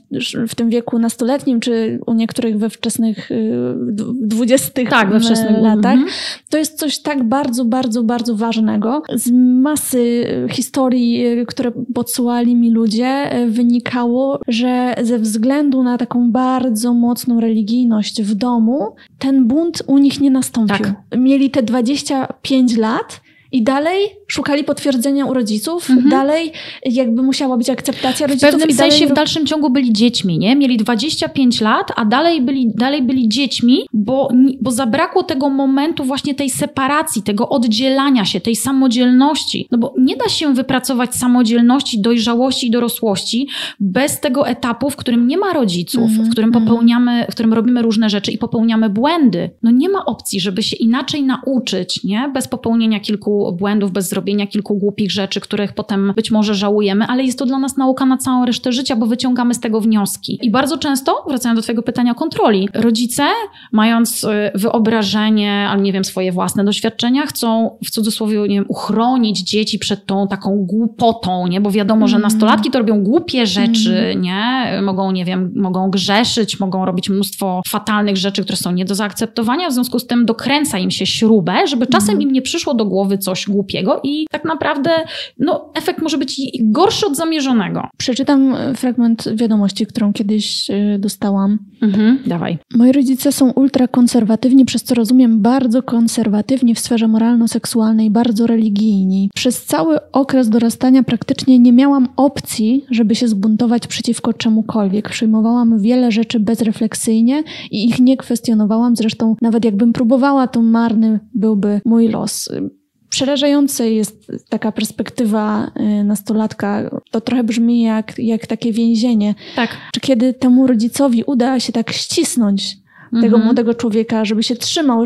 Speaker 1: w, tym wieku nastoletnim, czy u niektórych we wczesnych y, dwudziestych tak, we wczesnych latach, mm -hmm. to jest coś tak bardzo, bardzo, bardzo ważnego. Z masy historii, y, które podsyłali mi ludzie, y, wynikało, że ze względu na taką bardzo mocną religijność w domu, ten bunt u nich nie nastąpił. Tak. Mieli te 25 lat i dalej szukali potwierdzenia u rodziców, mhm. dalej jakby musiała być akceptacja rodziców.
Speaker 2: W pewnym i sensie w dalszym ciągu byli dziećmi, nie? Mieli 25 lat, a dalej byli, dalej byli dziećmi, bo, bo zabrakło tego momentu właśnie tej separacji, tego oddzielania się, tej samodzielności. No bo nie da się wypracować samodzielności, dojrzałości i dorosłości bez tego etapu, w którym nie ma rodziców, mhm. w którym mhm. popełniamy, w którym robimy różne rzeczy i popełniamy błędy. No nie ma opcji, żeby się inaczej nauczyć, nie? Bez popełnienia kilku kilku błędów, bez zrobienia kilku głupich rzeczy, których potem być może żałujemy, ale jest to dla nas nauka na całą resztę życia, bo wyciągamy z tego wnioski. I bardzo często, wracając do Twojego pytania o kontroli, rodzice, mając y, wyobrażenie, albo nie wiem, swoje własne doświadczenia, chcą w cudzysłowie, nie wiem, uchronić dzieci przed tą taką głupotą, nie? Bo wiadomo, że mm. nastolatki to robią głupie rzeczy, mm. nie? Mogą, nie wiem, mogą grzeszyć, mogą robić mnóstwo fatalnych rzeczy, które są nie do zaakceptowania, w związku z tym dokręca im się śrubę, żeby czasem mm. im nie przyszło do głowy coś głupiego i tak naprawdę, no, efekt może być gorszy od zamierzonego.
Speaker 1: Przeczytam fragment wiadomości, którą kiedyś y, dostałam.
Speaker 2: Mhm, dawaj.
Speaker 1: Moi rodzice są ultrakonserwatywni, przez co rozumiem bardzo konserwatywni w sferze moralno-seksualnej, bardzo religijni. Przez cały okres dorastania praktycznie nie miałam opcji, żeby się zbuntować przeciwko czemukolwiek. Przyjmowałam wiele rzeczy bezrefleksyjnie i ich nie kwestionowałam. Zresztą nawet jakbym próbowała, to marny byłby mój los przerażająca jest taka perspektywa y, nastolatka. To trochę brzmi jak, jak takie więzienie.
Speaker 2: Tak.
Speaker 1: Czy kiedy temu rodzicowi uda się tak ścisnąć tego mhm. młodego człowieka, żeby się trzymał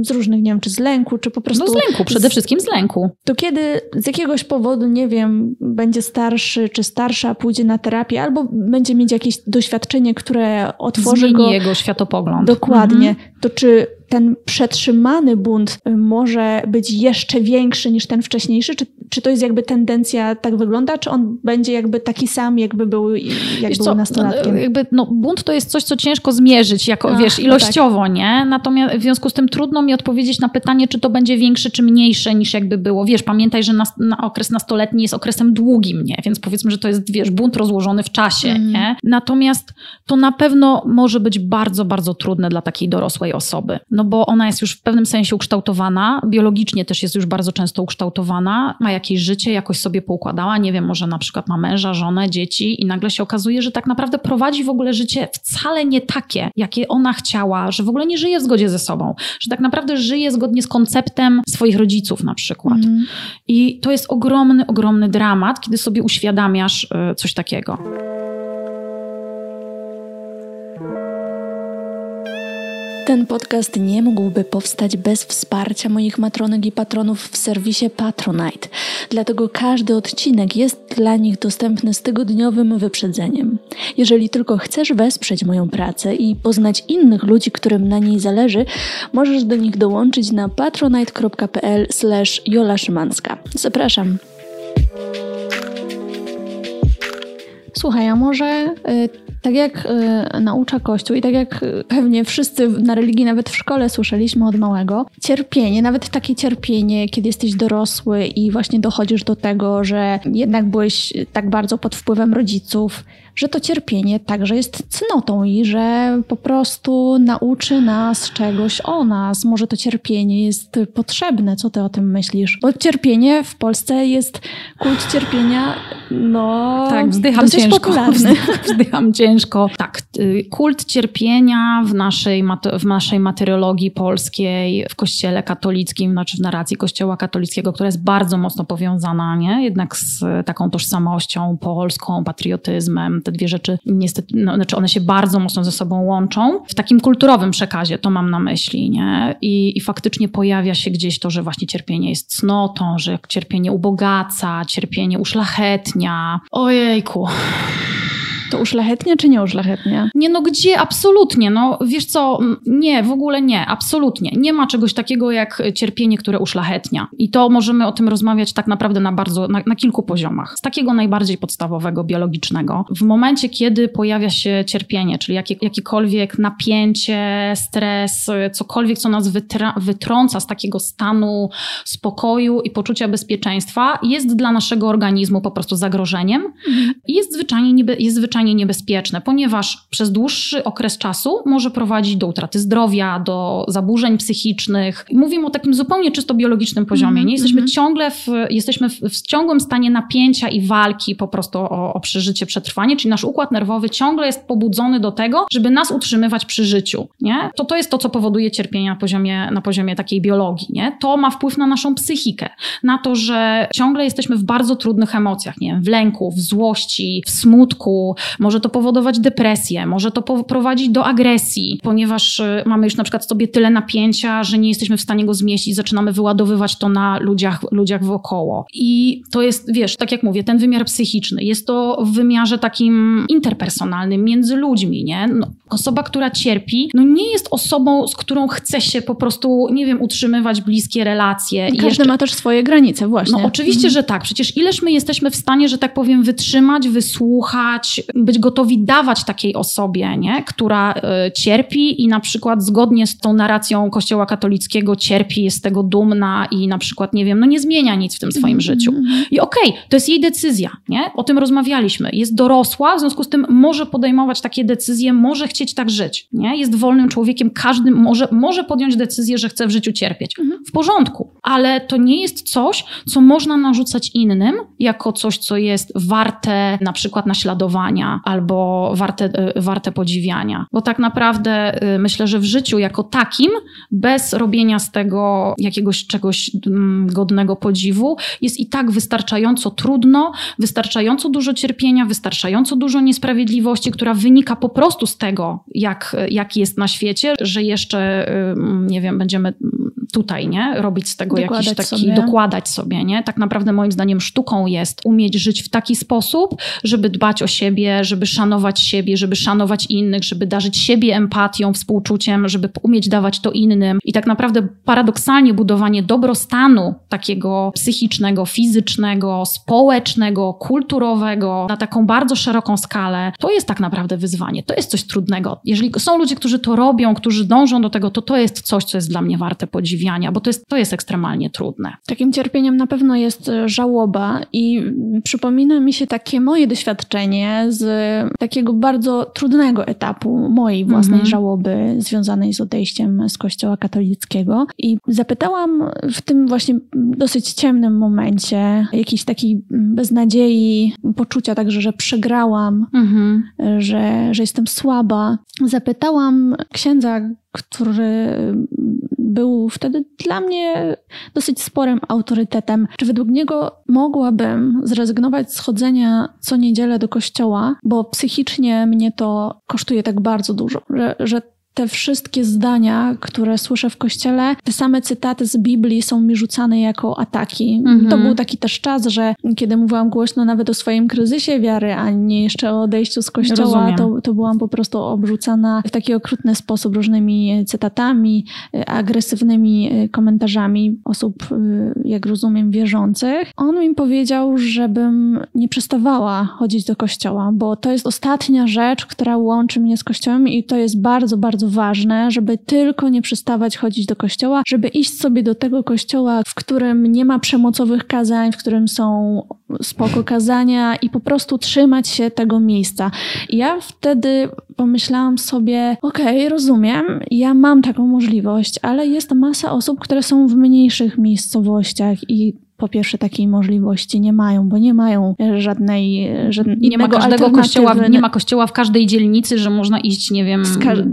Speaker 1: z różnych, nie wiem, czy z lęku, czy po prostu...
Speaker 2: No z lęku, przede wszystkim z lęku.
Speaker 1: To kiedy z jakiegoś powodu, nie wiem, będzie starszy czy starsza, pójdzie na terapię, albo będzie mieć jakieś doświadczenie, które otworzy
Speaker 2: Zmieni
Speaker 1: go...
Speaker 2: jego światopogląd.
Speaker 1: Dokładnie. Mhm. To czy ten przetrzymany bunt może być jeszcze większy niż ten wcześniejszy? Czy, czy to jest jakby tendencja, tak wygląda? Czy on będzie jakby taki sam, jakby był, jak wiesz był co, nastolatkiem?
Speaker 2: No, jakby, no, bunt to jest coś, co ciężko zmierzyć, jako, Ach, wiesz, ilościowo, no tak. nie? Natomiast w związku z tym trudno mi odpowiedzieć na pytanie, czy to będzie większe, czy mniejsze niż jakby było. Wiesz, pamiętaj, że na, na okres nastoletni jest okresem długim, nie? Więc powiedzmy, że to jest, wiesz, bunt rozłożony w czasie, mm. nie? Natomiast to na pewno może być bardzo, bardzo trudne dla takiej dorosłej osoby no bo ona jest już w pewnym sensie ukształtowana, biologicznie też jest już bardzo często ukształtowana, ma jakieś życie, jakoś sobie poukładała, nie wiem, może na przykład ma męża, żonę, dzieci i nagle się okazuje, że tak naprawdę prowadzi w ogóle życie wcale nie takie, jakie ona chciała, że w ogóle nie żyje w zgodzie ze sobą, że tak naprawdę żyje zgodnie z konceptem swoich rodziców na przykład. Mm. I to jest ogromny, ogromny dramat, kiedy sobie uświadamiasz y, coś takiego.
Speaker 1: Ten podcast nie mógłby powstać bez wsparcia moich matronek i patronów w serwisie Patronite. Dlatego każdy odcinek jest dla nich dostępny z tygodniowym wyprzedzeniem. Jeżeli tylko chcesz wesprzeć moją pracę i poznać innych ludzi, którym na niej zależy, możesz do nich dołączyć na Szymanska. Zapraszam. Słuchaj, a może y, tak jak y, naucza Kościół i tak jak y, pewnie wszyscy na religii, nawet w szkole słyszeliśmy od małego, cierpienie, nawet takie cierpienie, kiedy jesteś dorosły i właśnie dochodzisz do tego, że jednak byłeś tak bardzo pod wpływem rodziców, że to cierpienie także jest cnotą i że po prostu nauczy nas czegoś o nas. Może to cierpienie jest potrzebne. Co ty o tym myślisz? Bo cierpienie w Polsce jest kult cierpienia, no.
Speaker 2: Tak, wzdycham ciężko. Popularny. Wzdycham ciężko. Tak, y, kult cierpienia w naszej, w naszej materiologii polskiej, w kościele katolickim, znaczy w narracji kościoła katolickiego, która jest bardzo mocno powiązana, nie? Jednak z taką tożsamością polską, patriotyzmem, te dwie rzeczy niestety, no, znaczy one się bardzo mocno ze sobą łączą. W takim kulturowym przekazie to mam na myśli, nie? I, I faktycznie pojawia się gdzieś to, że właśnie cierpienie jest cnotą, że cierpienie ubogaca, cierpienie uszlachetnia. Ojejku.
Speaker 1: To uszlachetnie czy nie uszlachetnie?
Speaker 2: Nie, no gdzie? Absolutnie. No wiesz co, nie, w ogóle nie, absolutnie. Nie ma czegoś takiego jak cierpienie, które uszlachetnia. I to możemy o tym rozmawiać tak naprawdę na bardzo, na, na kilku poziomach. Z takiego najbardziej podstawowego, biologicznego. W momencie, kiedy pojawia się cierpienie, czyli jakie, jakiekolwiek napięcie, stres, cokolwiek, co nas wytra, wytrąca z takiego stanu spokoju i poczucia bezpieczeństwa, jest dla naszego organizmu po prostu zagrożeniem mhm. i jest zwyczajnie, niebe, jest zwyczajnie zwyczajnie niebezpieczne, ponieważ przez dłuższy okres czasu może prowadzić do utraty zdrowia, do zaburzeń psychicznych. Mówimy o takim zupełnie czysto biologicznym poziomie. -hmm. Nie jesteśmy mm -hmm. ciągle w, jesteśmy w, w, ciągłym stanie napięcia i walki po prostu o, o przeżycie, przetrwanie, czyli nasz układ nerwowy ciągle jest pobudzony do tego, żeby nas utrzymywać przy życiu. Nie? To to jest to, co powoduje cierpienie na poziomie, na poziomie takiej biologii. Nie? To ma wpływ na naszą psychikę, na to, że ciągle jesteśmy w bardzo trudnych emocjach, nie wiem, w lęku, w złości, w smutku, może to powodować depresję, może to prowadzić do agresji, ponieważ y, mamy już na przykład sobie tyle napięcia, że nie jesteśmy w stanie go zmieścić, zaczynamy wyładowywać to na ludziach, ludziach wokoło. I to jest, wiesz, tak jak mówię, ten wymiar psychiczny. Jest to w wymiarze takim interpersonalnym, między ludźmi, nie? No, osoba, która cierpi, no nie jest osobą, z którą chce się po prostu, nie wiem, utrzymywać bliskie relacje.
Speaker 1: Każdy jeszcze... ma też swoje granice, właśnie.
Speaker 2: No oczywiście, mhm. że tak. Przecież ileż my jesteśmy w stanie, że tak powiem, wytrzymać, wysłuchać, być gotowi dawać takiej osobie, nie? która y, cierpi i na przykład zgodnie z tą narracją Kościoła katolickiego cierpi, jest z tego dumna i na przykład, nie wiem, no nie zmienia nic w tym swoim mm życiu. I okej, okay, to jest jej decyzja, nie? O tym rozmawialiśmy. Jest dorosła, w związku z tym może podejmować takie decyzje, może chcieć tak żyć, nie? Jest wolnym człowiekiem, każdy może, może podjąć decyzję, że chce w życiu cierpieć. Mm. W porządku, ale to nie jest coś, co można narzucać innym jako coś, co jest warte na przykład naśladowania albo warte, y, warte podziwiania. Bo tak naprawdę y, myślę, że w życiu jako takim, bez robienia z tego jakiegoś czegoś mm, godnego podziwu, jest i tak wystarczająco trudno, wystarczająco dużo cierpienia, wystarczająco dużo niesprawiedliwości, która wynika po prostu z tego, jak, jak jest na świecie, że jeszcze, y, nie wiem, będziemy tutaj, nie? Robić z tego dokładać jakiś taki, sobie. dokładać sobie, nie? Tak naprawdę moim zdaniem sztuką jest umieć żyć w taki sposób, żeby dbać o siebie, żeby szanować siebie, żeby szanować innych, żeby darzyć siebie empatią, współczuciem, żeby umieć dawać to innym. I tak naprawdę paradoksalnie budowanie dobrostanu takiego psychicznego, fizycznego, społecznego, kulturowego na taką bardzo szeroką skalę, to jest tak naprawdę wyzwanie. To jest coś trudnego. Jeżeli są ludzie, którzy to robią, którzy dążą do tego, to to jest coś, co jest dla mnie warte podziwiania, bo to jest, to jest ekstremalnie trudne.
Speaker 1: Takim cierpieniem na pewno jest e, żałoba i przypomina mi się takie moje doświadczenie z takiego bardzo trudnego etapu mojej własnej mhm. żałoby związanej z odejściem z Kościoła katolickiego. I zapytałam w tym właśnie dosyć ciemnym momencie, jakiejś takiej beznadziei, poczucia także, że przegrałam, mhm. że, że jestem słaba. Zapytałam księdza, który był wtedy dla mnie dosyć sporym autorytetem. Czy według niego mogłabym zrezygnować z chodzenia co niedzielę do kościoła, bo psychicznie mnie to kosztuje tak bardzo dużo, że, że te wszystkie zdania, które słyszę w kościele, te same cytaty z Biblii są mi rzucane jako ataki. Mhm. To był taki też czas, że kiedy mówiłam głośno nawet o swoim kryzysie wiary, a nie jeszcze o odejściu z kościoła, to, to byłam po prostu obrzucana w taki okrutny sposób różnymi cytatami, agresywnymi komentarzami osób, jak rozumiem, wierzących. On mi powiedział, żebym nie przestawała chodzić do kościoła, bo to jest ostatnia rzecz, która łączy mnie z kościołem i to jest bardzo, bardzo bardzo ważne, żeby tylko nie przestawać chodzić do kościoła, żeby iść sobie do tego kościoła, w którym nie ma przemocowych kazań, w którym są spoko kazania i po prostu trzymać się tego miejsca. I ja wtedy pomyślałam sobie, okej, okay, rozumiem, ja mam taką możliwość, ale jest masa osób, które są w mniejszych miejscowościach i po pierwsze takiej możliwości nie mają, bo nie mają żadnej, żadnego
Speaker 2: nie ma każdego kościoła, nie ma kościoła w każdej dzielnicy, że można iść, nie wiem,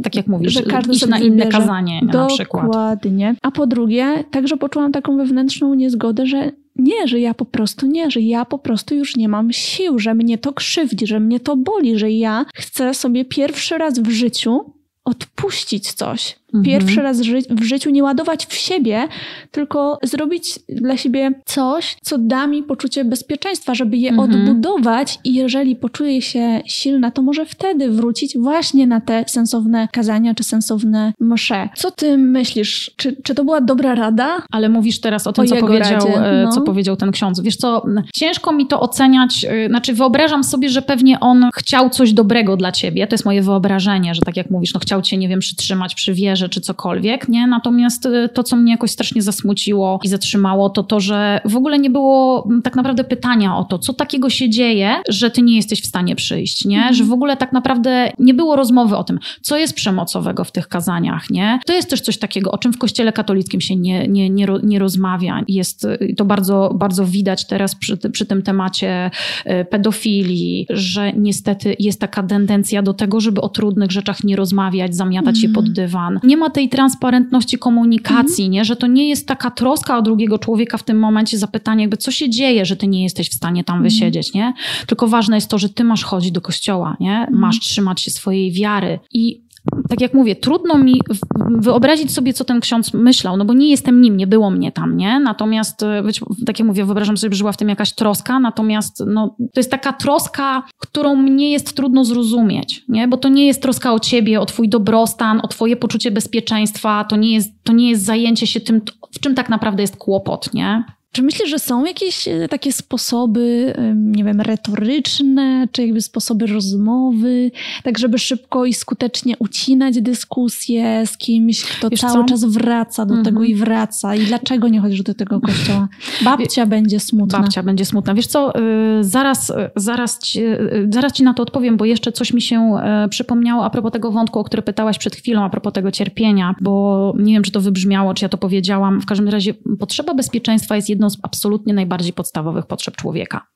Speaker 2: tak jak mówisz, że każdy iść na inne kazanie na przykład.
Speaker 1: Dokładnie. A po drugie, także poczułam taką wewnętrzną niezgodę, że nie, że ja po prostu nie, że ja po prostu już nie mam sił, że mnie to krzywdzi, że mnie to boli, że ja chcę sobie pierwszy raz w życiu odpuścić coś. Pierwszy raz w życiu nie ładować w siebie, tylko zrobić dla siebie coś, co da mi poczucie bezpieczeństwa, żeby je mhm. odbudować i jeżeli poczuję się silna, to może wtedy wrócić właśnie na te sensowne kazania czy sensowne msze. Co ty myślisz? Czy, czy to była dobra rada?
Speaker 2: Ale mówisz teraz o tym, o co, powiedział, e, no. co powiedział ten ksiądz. Wiesz co, ciężko mi to oceniać, e, znaczy wyobrażam sobie, że pewnie on chciał coś dobrego dla ciebie, to jest moje wyobrażenie, że tak jak mówisz, no chciał cię, nie wiem, przytrzymać przy wierze, czy cokolwiek, nie? Natomiast y, to, co mnie jakoś strasznie zasmuciło i zatrzymało, to to, że w ogóle nie było mm, tak naprawdę pytania o to, co takiego się dzieje, że ty nie jesteś w stanie przyjść, nie? Mhm. Że w ogóle tak naprawdę nie było rozmowy o tym, co jest przemocowego w tych kazaniach, nie? To jest też coś takiego, o czym w kościele katolickim się nie, nie, nie, nie rozmawia. Jest y, to bardzo, bardzo widać teraz przy, przy tym temacie y, pedofilii, że niestety jest taka tendencja do tego, żeby o trudnych rzeczach nie rozmawiać, zamiatać je pod dywan. Nie nie ma tej transparentności komunikacji, nie? że to nie jest taka troska o drugiego człowieka w tym momencie, zapytanie jakby co się dzieje, że ty nie jesteś w stanie tam wysiedzieć, nie? Tylko ważne jest to, że ty masz chodzić do kościoła, nie? Masz trzymać się swojej wiary i tak jak mówię, trudno mi wyobrazić sobie, co ten ksiądz myślał, no bo nie jestem nim, nie było mnie tam, nie? Natomiast, e, tak jak mówię, wyobrażam sobie, że żyła w tym jakaś troska, natomiast no, to jest taka troska, którą mnie jest trudno zrozumieć, nie? Bo to nie jest troska o ciebie, o twój dobrostan, o twoje poczucie bezpieczeństwa, to nie jest, to nie jest zajęcie się tym, w czym tak naprawdę jest kłopot, nie?
Speaker 1: Czy myślisz, że są jakieś e, takie sposoby, nie wiem, retoryczne, czy jakby sposoby rozmowy, tak żeby szybko i skutecznie ucinać dyskusję z kimś, kto Wiesz cały co? czas wraca do tego mhm. i wraca? I dlaczego nie chodzisz do tego kościoła? Babcia będzie smutna.
Speaker 2: Babcia będzie smutna. Wiesz co, y, zaraz, y, zaraz, ci, y, zaraz ci na to odpowiem, bo jeszcze coś mi się przypomniało a propos tego wątku, o który pytałaś przed chwilą, a propos tego cierpienia, bo nie wiem, czy to wybrzmiało, czy ja to powiedziałam. W każdym razie potrzeba bezpieczeństwa jest jedną jedną z absolutnie najbardziej podstawowych potrzeb człowieka.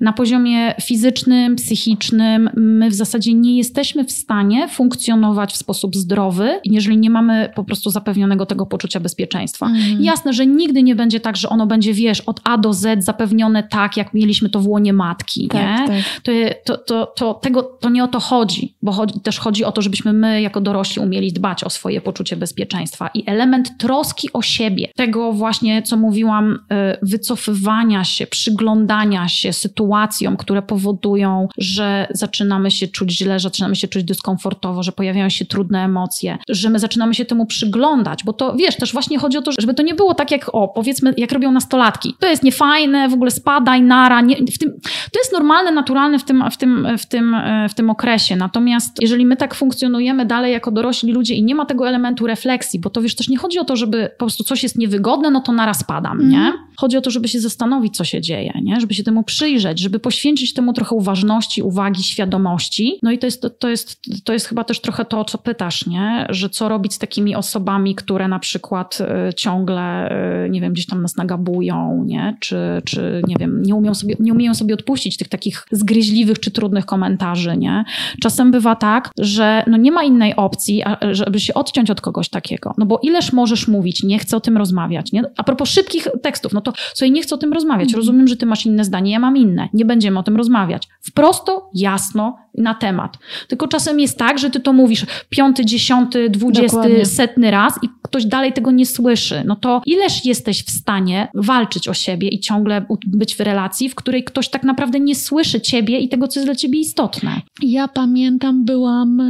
Speaker 2: Na poziomie fizycznym, psychicznym, my w zasadzie nie jesteśmy w stanie funkcjonować w sposób zdrowy, jeżeli nie mamy po prostu zapewnionego tego poczucia bezpieczeństwa. Mhm. Jasne, że nigdy nie będzie tak, że ono będzie, wiesz, od A do Z zapewnione tak, jak mieliśmy to w łonie matki. Tak, nie? Tak. To, to, to, to, tego, to nie o to chodzi, bo chodzi, też chodzi o to, żebyśmy my jako dorośli umieli dbać o swoje poczucie bezpieczeństwa. I element troski o siebie, tego właśnie, co mówiłam, y, wycofywania się, przyglądania się sytuacjom, które powodują, że zaczynamy się czuć źle, że zaczynamy się czuć dyskomfortowo, że pojawiają się trudne emocje, że my zaczynamy się temu przyglądać, bo to wiesz, też właśnie chodzi o to, żeby to nie było tak jak, o, powiedzmy, jak robią nastolatki. To jest niefajne, w ogóle spadaj, nara. Nie, w tym, to jest normalne, naturalne w tym, w, tym, w, tym, w tym okresie. Natomiast jeżeli my tak funkcjonujemy dalej jako dorośli ludzie i nie ma tego elementu refleksji, bo to wiesz, też nie chodzi o to, żeby po prostu coś jest niewygodne, no to naraz spadam, nie? Mhm. Chodzi o to, żeby się zastanowić, co się dzieje, nie? żeby się temu przyjrzeć, żeby poświęcić temu trochę uważności, uwagi, świadomości. No i to jest, to jest, to jest chyba też trochę to, o co pytasz, nie? że co robić z takimi osobami, które na przykład y, ciągle, y, nie wiem, gdzieś tam nas nagabują, nie? Czy, czy nie wiem, nie umieją, sobie, nie umieją sobie odpuścić tych takich zgryźliwych czy trudnych komentarzy. Nie? Czasem bywa tak, że no nie ma innej opcji, żeby się odciąć od kogoś takiego. No bo ileż możesz mówić, nie chcę o tym rozmawiać. Nie? A propos szybkich tekstów, no to co nie chcę o tym rozmawiać. Mhm. Rozumiem, że ty masz inne zdanie, ja mam inne. Nie będziemy o tym rozmawiać. Wprosto, jasno, na temat. Tylko czasem jest tak, że ty to mówisz piąty, dziesiąty, dwudziesty, setny raz i ktoś dalej tego nie słyszy. No to ileż jesteś w stanie walczyć o siebie i ciągle być w relacji, w której ktoś tak naprawdę nie słyszy ciebie i tego, co jest dla ciebie istotne.
Speaker 1: Ja pamiętam, byłam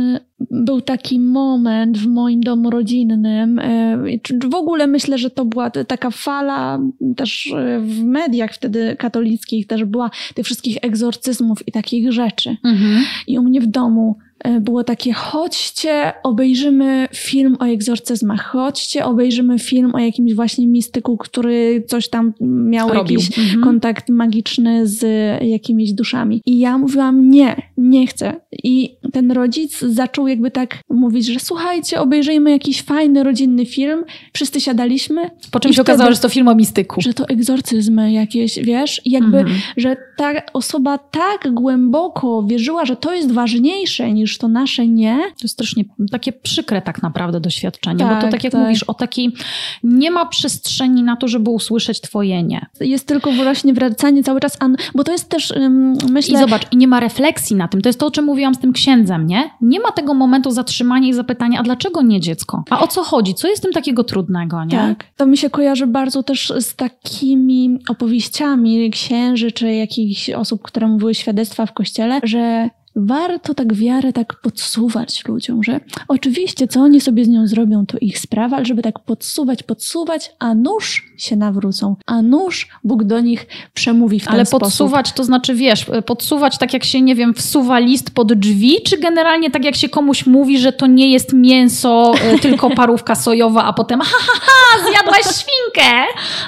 Speaker 1: był taki moment w moim domu rodzinnym. E, w ogóle myślę, że to była taka fala też e, w mediach wtedy katolickich też była tych wszystkich egzorcyzmów i takich rzeczy. Mhm. I u mnie w domu było takie: chodźcie, obejrzymy film o egzorcyzmach, chodźcie, obejrzymy film o jakimś właśnie mistyku, który coś tam miał Robił. jakiś mhm. kontakt magiczny z jakimiś duszami. I ja mówiłam: nie, nie chcę. I ten rodzic zaczął jakby tak mówić, że słuchajcie, obejrzyjmy jakiś fajny rodzinny film. Wszyscy siadaliśmy.
Speaker 2: Po czym się okazało, że to film o mistyku.
Speaker 1: Że to egzorcyzmy jakieś, wiesz? I jakby, mhm. że ta osoba tak głęboko wierzyła, że to jest ważniejsze niż to nasze nie.
Speaker 2: To jest strasznie takie przykre tak naprawdę doświadczenie, tak, bo to tak, tak jak tak. mówisz o takiej, nie ma przestrzeni na to, żeby usłyszeć twoje nie.
Speaker 1: Jest tylko właśnie wracanie cały czas, bo to jest też, um, myślę...
Speaker 2: I zobacz, i nie ma refleksji na tym. To jest to, o czym mówiłam z tym księdzem, nie? Nie ma tego momentu zatrzymania i zapytania, a dlaczego nie dziecko? A o co chodzi? Co jest w tym takiego trudnego, nie?
Speaker 1: Tak. To mi się kojarzy bardzo też z takimi opowieściami księży, czy jakichś osób, które mówiły świadectwa w kościele, że warto tak wiarę tak podsuwać ludziom, że oczywiście co oni sobie z nią zrobią, to ich sprawa, ale żeby tak podsuwać, podsuwać, a nóż się nawrócą, a nóż Bóg do nich przemówi w ten
Speaker 2: ale
Speaker 1: sposób.
Speaker 2: Ale podsuwać to znaczy, wiesz, podsuwać tak jak się, nie wiem, wsuwa list pod drzwi, czy generalnie tak jak się komuś mówi, że to nie jest mięso, e, tylko parówka sojowa, a potem ha, ha, ha, zjadłaś świnkę.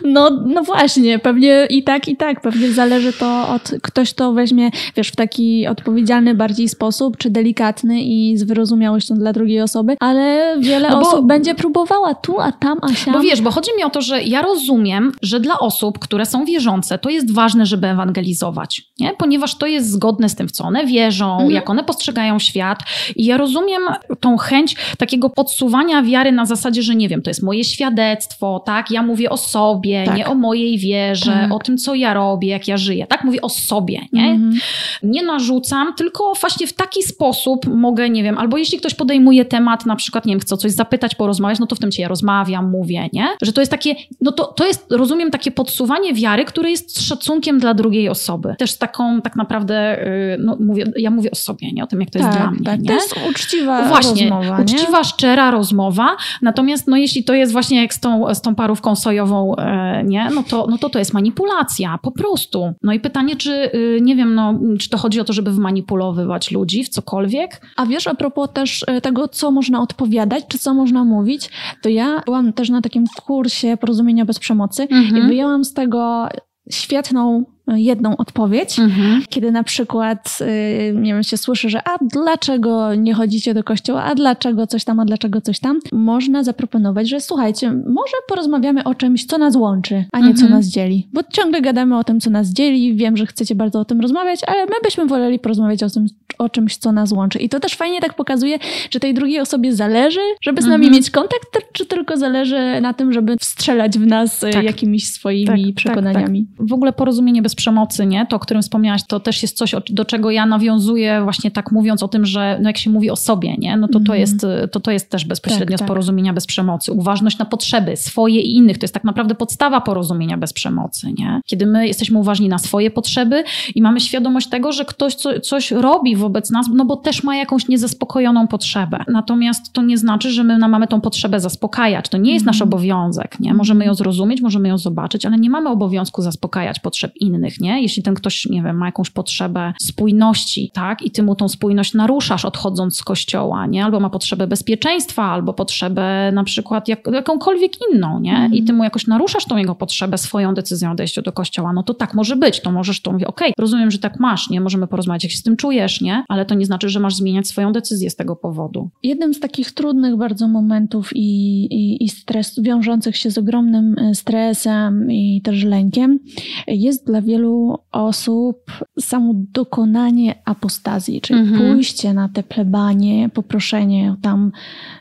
Speaker 1: No, no właśnie, pewnie i tak, i tak, pewnie zależy to od, ktoś to weźmie, wiesz, w taki odpowiedzialny bardziej sposób, czy delikatny i z wyrozumiałością dla drugiej osoby, ale wiele no bo, osób będzie próbowała tu, a tam, a siam.
Speaker 2: Bo wiesz, bo chodzi mi o to, że ja rozumiem, że dla osób, które są wierzące, to jest ważne, żeby ewangelizować, nie? ponieważ to jest zgodne z tym, w co one wierzą, mhm. jak one postrzegają świat i ja rozumiem tą chęć takiego podsuwania wiary na zasadzie, że nie wiem, to jest moje świadectwo, tak? Ja mówię o sobie, tak. nie o mojej wierze, mhm. o tym, co ja robię, jak ja żyję, tak? Mówię o sobie, nie? Mhm. Nie narzucam, tylko właśnie w taki sposób mogę, nie wiem, albo jeśli ktoś podejmuje temat, na przykład, nie wiem, chce coś zapytać, porozmawiać, no to w tym ja rozmawiam, mówię, nie? Że to jest takie, no to, to jest, rozumiem, takie podsuwanie wiary, które jest szacunkiem dla drugiej osoby. Też taką, tak naprawdę, y, no mówię, ja mówię o sobie, nie? O tym, jak to tak, jest dla mnie, tak. nie?
Speaker 1: To jest uczciwa Właśnie, rozmowa,
Speaker 2: uczciwa, nie? szczera rozmowa, natomiast no jeśli to jest właśnie jak z tą, z tą parówką sojową, e, nie? No to, no to to jest manipulacja, po prostu. No i pytanie, czy, y, nie wiem, no, czy to chodzi o to, żeby wmanipulowywać ludzi w cokolwiek?
Speaker 1: A wiesz, a propos też e, tego, co można odpowiadać, czy co można mówić, to ja byłam też na takim kursie porozumienia bez przemocy mhm. i wyjęłam z tego świetną jedną odpowiedź, mhm. kiedy na przykład, y, nie wiem, się słyszy, że a dlaczego nie chodzicie do kościoła, a dlaczego coś tam, a dlaczego coś tam, można zaproponować, że słuchajcie, może porozmawiamy o czymś, co nas łączy, a nie mhm. co nas dzieli. Bo ciągle gadamy o tym, co nas dzieli, wiem, że chcecie bardzo o tym rozmawiać, ale my byśmy woleli porozmawiać o tym, o czymś, co nas łączy. I to też fajnie tak pokazuje, że tej drugiej osobie zależy, żeby z nami mhm. mieć kontakt, czy tylko zależy na tym, żeby wstrzelać w nas y, tak. jakimiś swoimi tak, tak przekonaniami.
Speaker 2: Tak, w ogóle porozumienie bez przemocy, nie? To, o którym wspomniałaś, to też jest coś, do czego ja nawiązuję właśnie tak mówiąc o tym, że no jak się mówi o sobie, nie? No to to, mhm. jest, to, to jest też bezpośrednio tak, tak. z porozumienia bez przemocy. Uważność na potrzeby swoje i innych. To jest tak naprawdę podstawa porozumienia bez przemocy, nie? Kiedy my jesteśmy uważni na swoje potrzeby i mamy świadomość tego, że ktoś co, coś robi wobec nas, no bo też ma jakąś niezaspokojoną potrzebę. Natomiast to nie znaczy, że my mamy tą potrzebę zaspokajać. To nie jest nasz mhm. obowiązek, nie? Możemy ją zrozumieć, możemy ją zobaczyć, ale nie mamy obowiązku zaspokajać potrzeb innych innych, nie? Jeśli ten ktoś, nie wiem, ma jakąś potrzebę spójności, tak? I ty mu tą spójność naruszasz odchodząc z kościoła, nie? Albo ma potrzebę bezpieczeństwa, albo potrzebę na przykład jak, jakąkolwiek inną, nie? Mm. I ty mu jakoś naruszasz tą jego potrzebę swoją decyzją o odejściu do kościoła, no to tak może być. To możesz to mówić, okej, okay, rozumiem, że tak masz, nie? Możemy porozmawiać, jak się z tym czujesz, nie? Ale to nie znaczy, że masz zmieniać swoją decyzję z tego powodu.
Speaker 1: Jednym z takich trudnych bardzo momentów i, i, i stres, wiążących się z ogromnym e, stresem i też lękiem jest dla wielu wielu osób samo dokonanie apostazji, czyli mhm. pójście na te plebanie, poproszenie tam,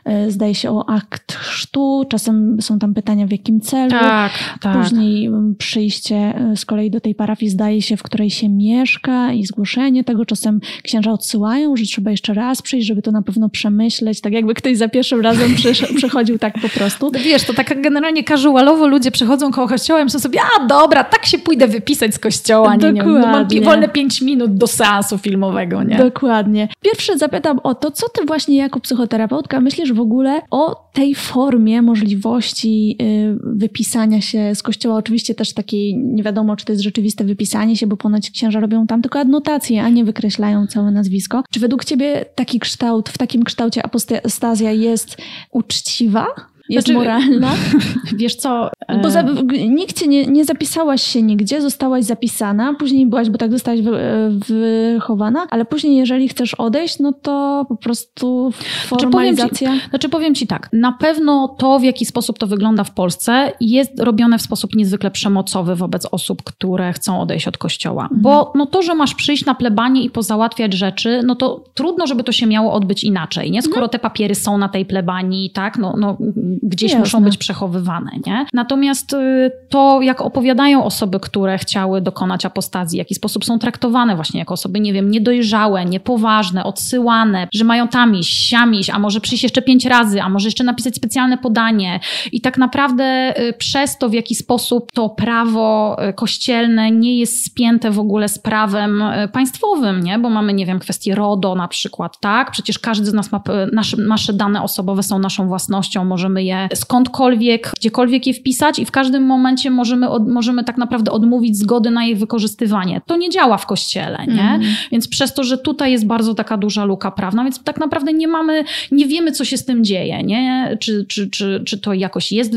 Speaker 1: e, zdaje się o akt chrztu, czasem są tam pytania w jakim celu.
Speaker 2: Tak, tak.
Speaker 1: Później przyjście e, z kolei do tej parafii, zdaje się, w której się mieszka i zgłoszenie tego. Czasem księża odsyłają, że trzeba jeszcze raz przyjść, żeby to na pewno przemyśleć, tak jakby ktoś za pierwszym razem przychodził tak po prostu.
Speaker 2: Wiesz, to tak generalnie casualowo ludzie przychodzą koło kościoła i myślą sobie, a dobra, tak się pójdę wypisać z kościoła nie, nie no mam wolne 5 minut do seansu filmowego, nie?
Speaker 1: Dokładnie. Pierwsze zapytam o to, co ty właśnie jako psychoterapeutka myślisz w ogóle o tej formie możliwości y, wypisania się z kościoła? Oczywiście też takiej, nie wiadomo, czy to jest rzeczywiste wypisanie się, bo ponoć księża robią tam tylko adnotacje, a nie wykreślają całe nazwisko. Czy według ciebie taki kształt, w takim kształcie apostazja jest uczciwa? Jest znaczy, moralna.
Speaker 2: Wiesz co?
Speaker 1: Bo za, e, nikt cię nie, nie zapisałaś się nigdzie, zostałaś zapisana, później byłaś, bo tak zostałaś wy, e, wychowana, ale później jeżeli chcesz odejść, no to po prostu formalizacja. Znaczy
Speaker 2: powiem, ci, znaczy powiem ci tak, na pewno to, w jaki sposób to wygląda w Polsce jest robione w sposób niezwykle przemocowy wobec osób, które chcą odejść od kościoła. Mhm. Bo no to, że masz przyjść na plebanie i pozałatwiać rzeczy, no to trudno, żeby to się miało odbyć inaczej, nie? Skoro mhm. te papiery są na tej plebanii, tak, no, no gdzieś Jasne. muszą być przechowywane. Nie? Natomiast y, to, jak opowiadają osoby, które chciały dokonać apostazji, w jaki sposób są traktowane właśnie jako osoby, nie wiem, niedojrzałe, niepoważne, odsyłane, że mają tam iść, siam iść, a może przyjść jeszcze pięć razy, a może jeszcze napisać specjalne podanie. I tak naprawdę y, przez to, w jaki sposób to prawo y, kościelne nie jest spięte w ogóle z prawem państwowym, nie? bo mamy, nie wiem, kwestię RODO na przykład, tak? Przecież każdy z nas ma, nasze, nasze dane osobowe są naszą własnością, możemy je skądkolwiek, gdziekolwiek je wpisać i w każdym momencie możemy, od, możemy tak naprawdę odmówić zgody na jej wykorzystywanie. To nie działa w kościele, nie? Mm. Więc przez to, że tutaj jest bardzo taka duża luka prawna, więc tak naprawdę nie mamy, nie wiemy, co się z tym dzieje, nie? Czy, czy, czy, czy to jakoś jest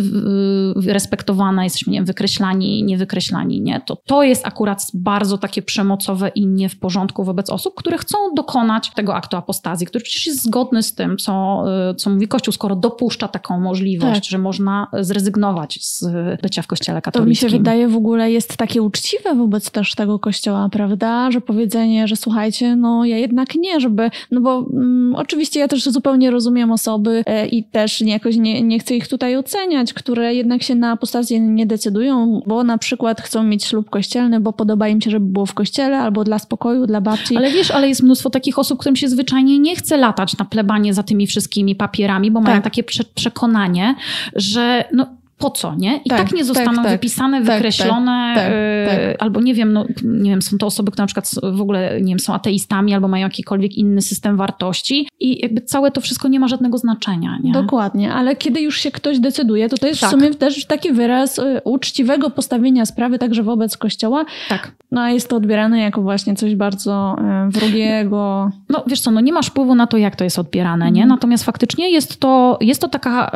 Speaker 2: respektowane, jesteśmy nie wiem, wykreślani, niewykreślani, nie? To, to jest akurat bardzo takie przemocowe i nie w porządku wobec osób, które chcą dokonać tego aktu apostazji, który przecież jest zgodny z tym, co, co mówi Kościół, skoro dopuszcza taką możliwość, tak. że można zrezygnować z bycia w kościele katolickim.
Speaker 1: To mi się wydaje w ogóle jest takie uczciwe wobec też tego kościoła, prawda? Że powiedzenie, że słuchajcie, no ja jednak nie, żeby, no bo mm, oczywiście ja też zupełnie rozumiem osoby e, i też nie, jakoś nie, nie chcę ich tutaj oceniać, które jednak się na apostazję nie decydują, bo na przykład chcą mieć ślub kościelny, bo podoba im się, żeby było w kościele, albo dla spokoju, dla babci.
Speaker 2: Ale wiesz, ale jest mnóstwo takich osób, którym się zwyczajnie nie chce latać na plebanie za tymi wszystkimi papierami, bo tak. mają takie prze przekonanie, że no, po co, nie? I tak, tak nie zostaną tak, tak. wypisane, tak, wykreślone, tak, yy, albo nie wiem, no, nie wiem, są to osoby, które na przykład w ogóle, nie wiem, są ateistami albo mają jakikolwiek inny system wartości i jakby całe to wszystko nie ma żadnego znaczenia, nie?
Speaker 1: Dokładnie, ale kiedy już się ktoś decyduje, to to jest w sumie też taki wyraz y, uczciwego postawienia sprawy także wobec Kościoła.
Speaker 2: Tak.
Speaker 1: No a jest to odbierane jako właśnie coś bardzo y, wrogiego.
Speaker 2: No wiesz co, no nie masz wpływu na to, jak to jest odbierane, nie? Mhm. Natomiast faktycznie jest to, jest to taka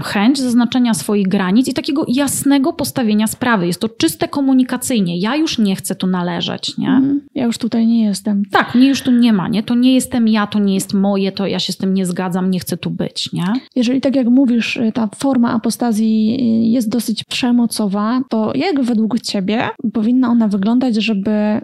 Speaker 2: y, chęć zaznaczenia swoich granic i takiego jasnego postawienia sprawy. Jest to czyste komunikacyjnie. Ja już nie chcę tu należeć, nie? Mm,
Speaker 1: ja już tutaj nie jestem.
Speaker 2: Tak, mnie już tu nie ma, nie? To nie jestem ja, to nie jest moje, to ja się z tym nie zgadzam, nie chcę tu być, nie?
Speaker 1: Jeżeli tak jak mówisz, y, ta forma apostazji y, jest dosyć przemocowa, to jak według ciebie powinna ona wyglądać, żeby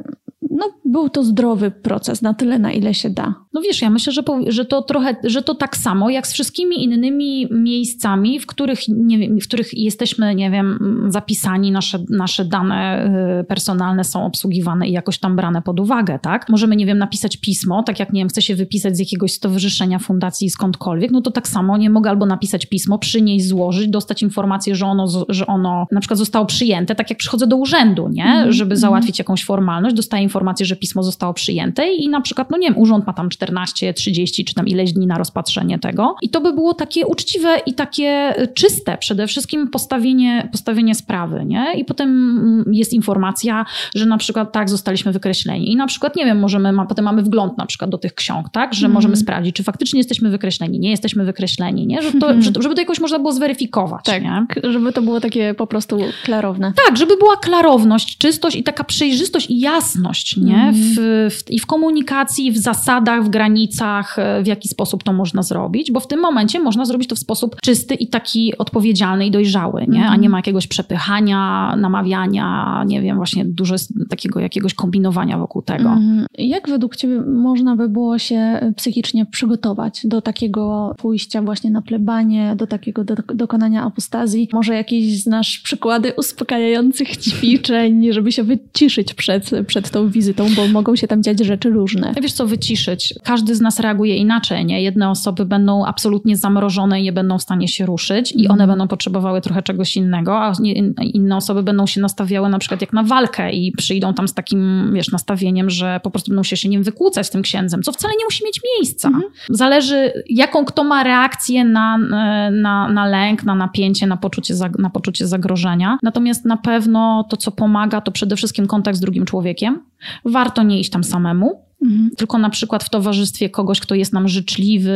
Speaker 1: no, był to zdrowy proces na tyle, na ile się da.
Speaker 2: No wiesz, ja myślę, że, że to trochę, że to tak samo jak z wszystkimi innymi miejscami, w których, nie wiem, w których jesteśmy, nie wiem, zapisani, nasze, nasze dane y, personalne są obsługiwane i jakoś tam brane pod uwagę, tak? Możemy, nie wiem, napisać pismo, tak jak, nie wiem, chcę się wypisać z jakiegoś stowarzyszenia, fundacji, skądkolwiek, no to tak samo nie mogę albo napisać pismo, przynieść, złożyć, dostać informację, że ono, że ono na przykład zostało przyjęte, tak jak przychodzę do urzędu, nie? Mm, Żeby mm. załatwić jakąś formalność, dostaję informację, że pismo zostało przyjęte i na przykład, no nie wiem, urząd ma tam 14, 30 czy tam ileś dni na rozpatrzenie tego. I to by było takie uczciwe i takie czyste przede wszystkim postawienie, postawienie sprawy, nie? I potem mm, jest informacja, że na przykład tak, zostaliśmy wykreśleni. I na przykład, nie wiem, możemy, ma, potem mamy wgląd na przykład do tych ksiąg, tak? Że mm. możemy sprawdzić, czy faktycznie jesteśmy wykreśleni, nie jesteśmy wykreśleni, nie? Że to, że, żeby to jakoś można było zweryfikować,
Speaker 1: tak,
Speaker 2: nie?
Speaker 1: żeby to było takie po prostu klarowne.
Speaker 2: Tak, żeby była klarowność, czystość i taka przejrzystość i jasność, nie? Mm. W, w, I w komunikacji, w zasadach, w granicach, e, w jaki sposób to można zrobić, bo w tym momencie można zrobić to w sposób czysty i taki odpowiedzialny i dojrzały, nie? a nie ma jakiegoś przepychania, namawiania, nie wiem, właśnie dużo takiego jakiegoś kombinowania wokół tego. Mhm.
Speaker 1: Jak według Ciebie można by było się psychicznie przygotować do takiego pójścia właśnie na plebanie, do takiego do, dokonania apostazji? Może jakieś znasz przykłady uspokajających ćwiczeń, żeby się wyciszyć przed, przed tą wizytą, bo mogą się tam dziać rzeczy różne.
Speaker 2: Wiesz co, wyciszyć. Każdy z nas reaguje inaczej, nie? Jedne osoby będą absolutnie zamrożone i nie będą w stanie się ruszyć i one mhm. będą potrzebowały trochę czegoś innego, a inne osoby będą się nastawiały na przykład jak na walkę i przyjdą tam z takim, wiesz, nastawieniem, że po prostu będą się, się nim wykłócać z tym księdzem, co wcale nie musi mieć miejsca. Mhm. Zależy, jaką kto ma reakcję na, na, na lęk, na napięcie, na poczucie, na poczucie zagrożenia. Natomiast na pewno to, co pomaga, to przede wszystkim kontakt z drugim człowiekiem. Warto nie iść tam samemu. Mhm. Tylko na przykład w towarzystwie kogoś, kto jest nam życzliwy,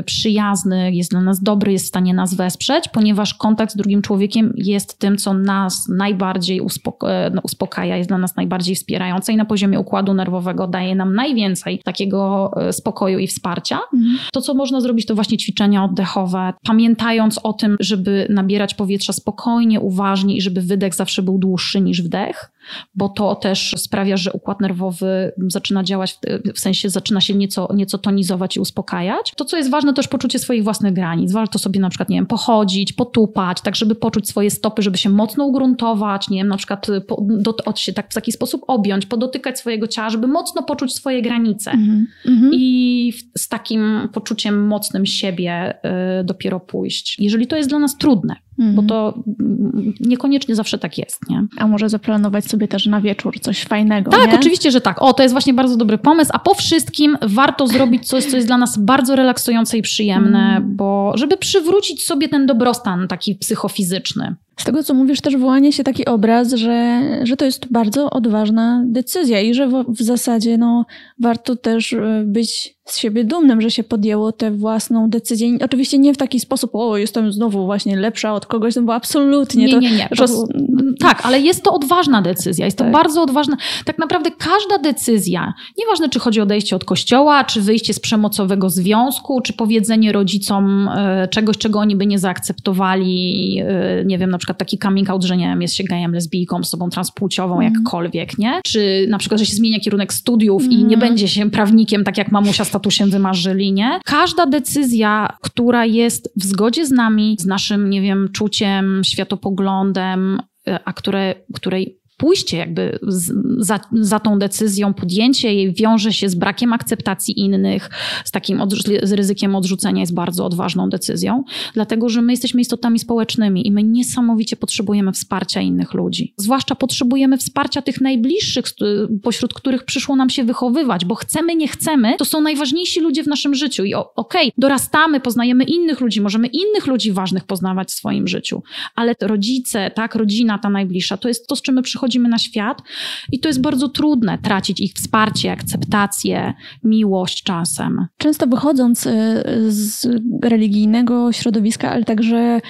Speaker 2: y, przyjazny, jest dla nas dobry, jest w stanie nas wesprzeć, ponieważ kontakt z drugim człowiekiem jest tym, co nas najbardziej e, no, uspokaja, jest dla nas najbardziej wspierające i na poziomie układu nerwowego daje nam najwięcej takiego e, spokoju i wsparcia. Mhm. To, co można zrobić, to właśnie ćwiczenia oddechowe, pamiętając o tym, żeby nabierać powietrza spokojnie, uważnie i żeby wydech zawsze był dłuższy niż wdech bo to też sprawia, że układ nerwowy zaczyna działać, w sensie zaczyna się nieco, nieco tonizować i uspokajać. To, co jest ważne, to też poczucie swoich własnych granic. Warto sobie na przykład, nie wiem, pochodzić, potupać, tak żeby poczuć swoje stopy, żeby się mocno ugruntować, nie wiem, na przykład po, do, od się tak w taki sposób objąć, podotykać swojego ciała, żeby mocno poczuć swoje granice. Mm -hmm. I z takim poczuciem mocnym siebie y, dopiero pójść. Jeżeli to jest dla nas trudne, mhm. bo to niekoniecznie zawsze tak jest, nie?
Speaker 1: A może zaplanować sobie też na wieczór coś fajnego,
Speaker 2: Tak,
Speaker 1: nie?
Speaker 2: oczywiście, że tak. O, to jest właśnie bardzo dobry pomysł, a po wszystkim warto zrobić coś, co jest dla nas bardzo relaksujące i przyjemne, mm. bo żeby przywrócić sobie ten dobrostan taki psychofizyczny.
Speaker 1: Z tego, co mówisz, też wyłania się taki obraz, że, że to jest bardzo odważna decyzja i że w, w zasadzie no, warto też e, być z siebie dumnym, że się podjęło tę własną decyzję. Oczywiście nie w taki sposób, o, jestem znowu właśnie lepsza od kogoś, no bo absolutnie.
Speaker 2: Nie, to, nie, nie. To, tak, ale jest to odważna decyzja. Jest to tak. bardzo odważna. Tak naprawdę każda decyzja, nieważne czy chodzi o odejście od kościoła, czy wyjście z przemocowego związku, czy powiedzenie rodzicom e, czegoś, czego oni by nie zaakceptowali, e, nie wiem, na przykład taki coming out, że nie wiem, jest się gejem, lesbijką, osobą transpłciową, mm. jakkolwiek, nie? Czy na przykład, że się zmienia kierunek studiów mm. i nie mhm. będzie się prawnikiem, tak jak mamusia statusem wymarzyli, nie? Każda decyzja, która jest w zgodzie z nami, z naszym, nie wiem, czuciem, światopoglądem, e, a które, której pójście jakby z, za, za tą decyzją, podjęcie jej wiąże się z brakiem akceptacji innych, z takim z ryzykiem odrzucenia jest bardzo odważną decyzją, dlatego że my jesteśmy istotami społecznymi i my niesamowicie potrzebujemy wsparcia innych ludzi. Zwłaszcza potrzebujemy wsparcia tych najbliższych, pośród których przyszło nam się wychowywać, bo chcemy, nie chcemy, to są najważniejsi ludzie w naszym życiu i okej, okay, dorastamy, poznajemy innych ludzi, możemy innych ludzi ważnych poznawać w swoim życiu, ale rodzice, tak, rodzina ta najbliższa, to jest to, z czym my przychodzimy przychodzimy na świat i to jest bardzo trudne tracić ich wsparcie, akceptację, miłość czasem.
Speaker 1: Często wychodząc y, z religijnego środowiska, ale także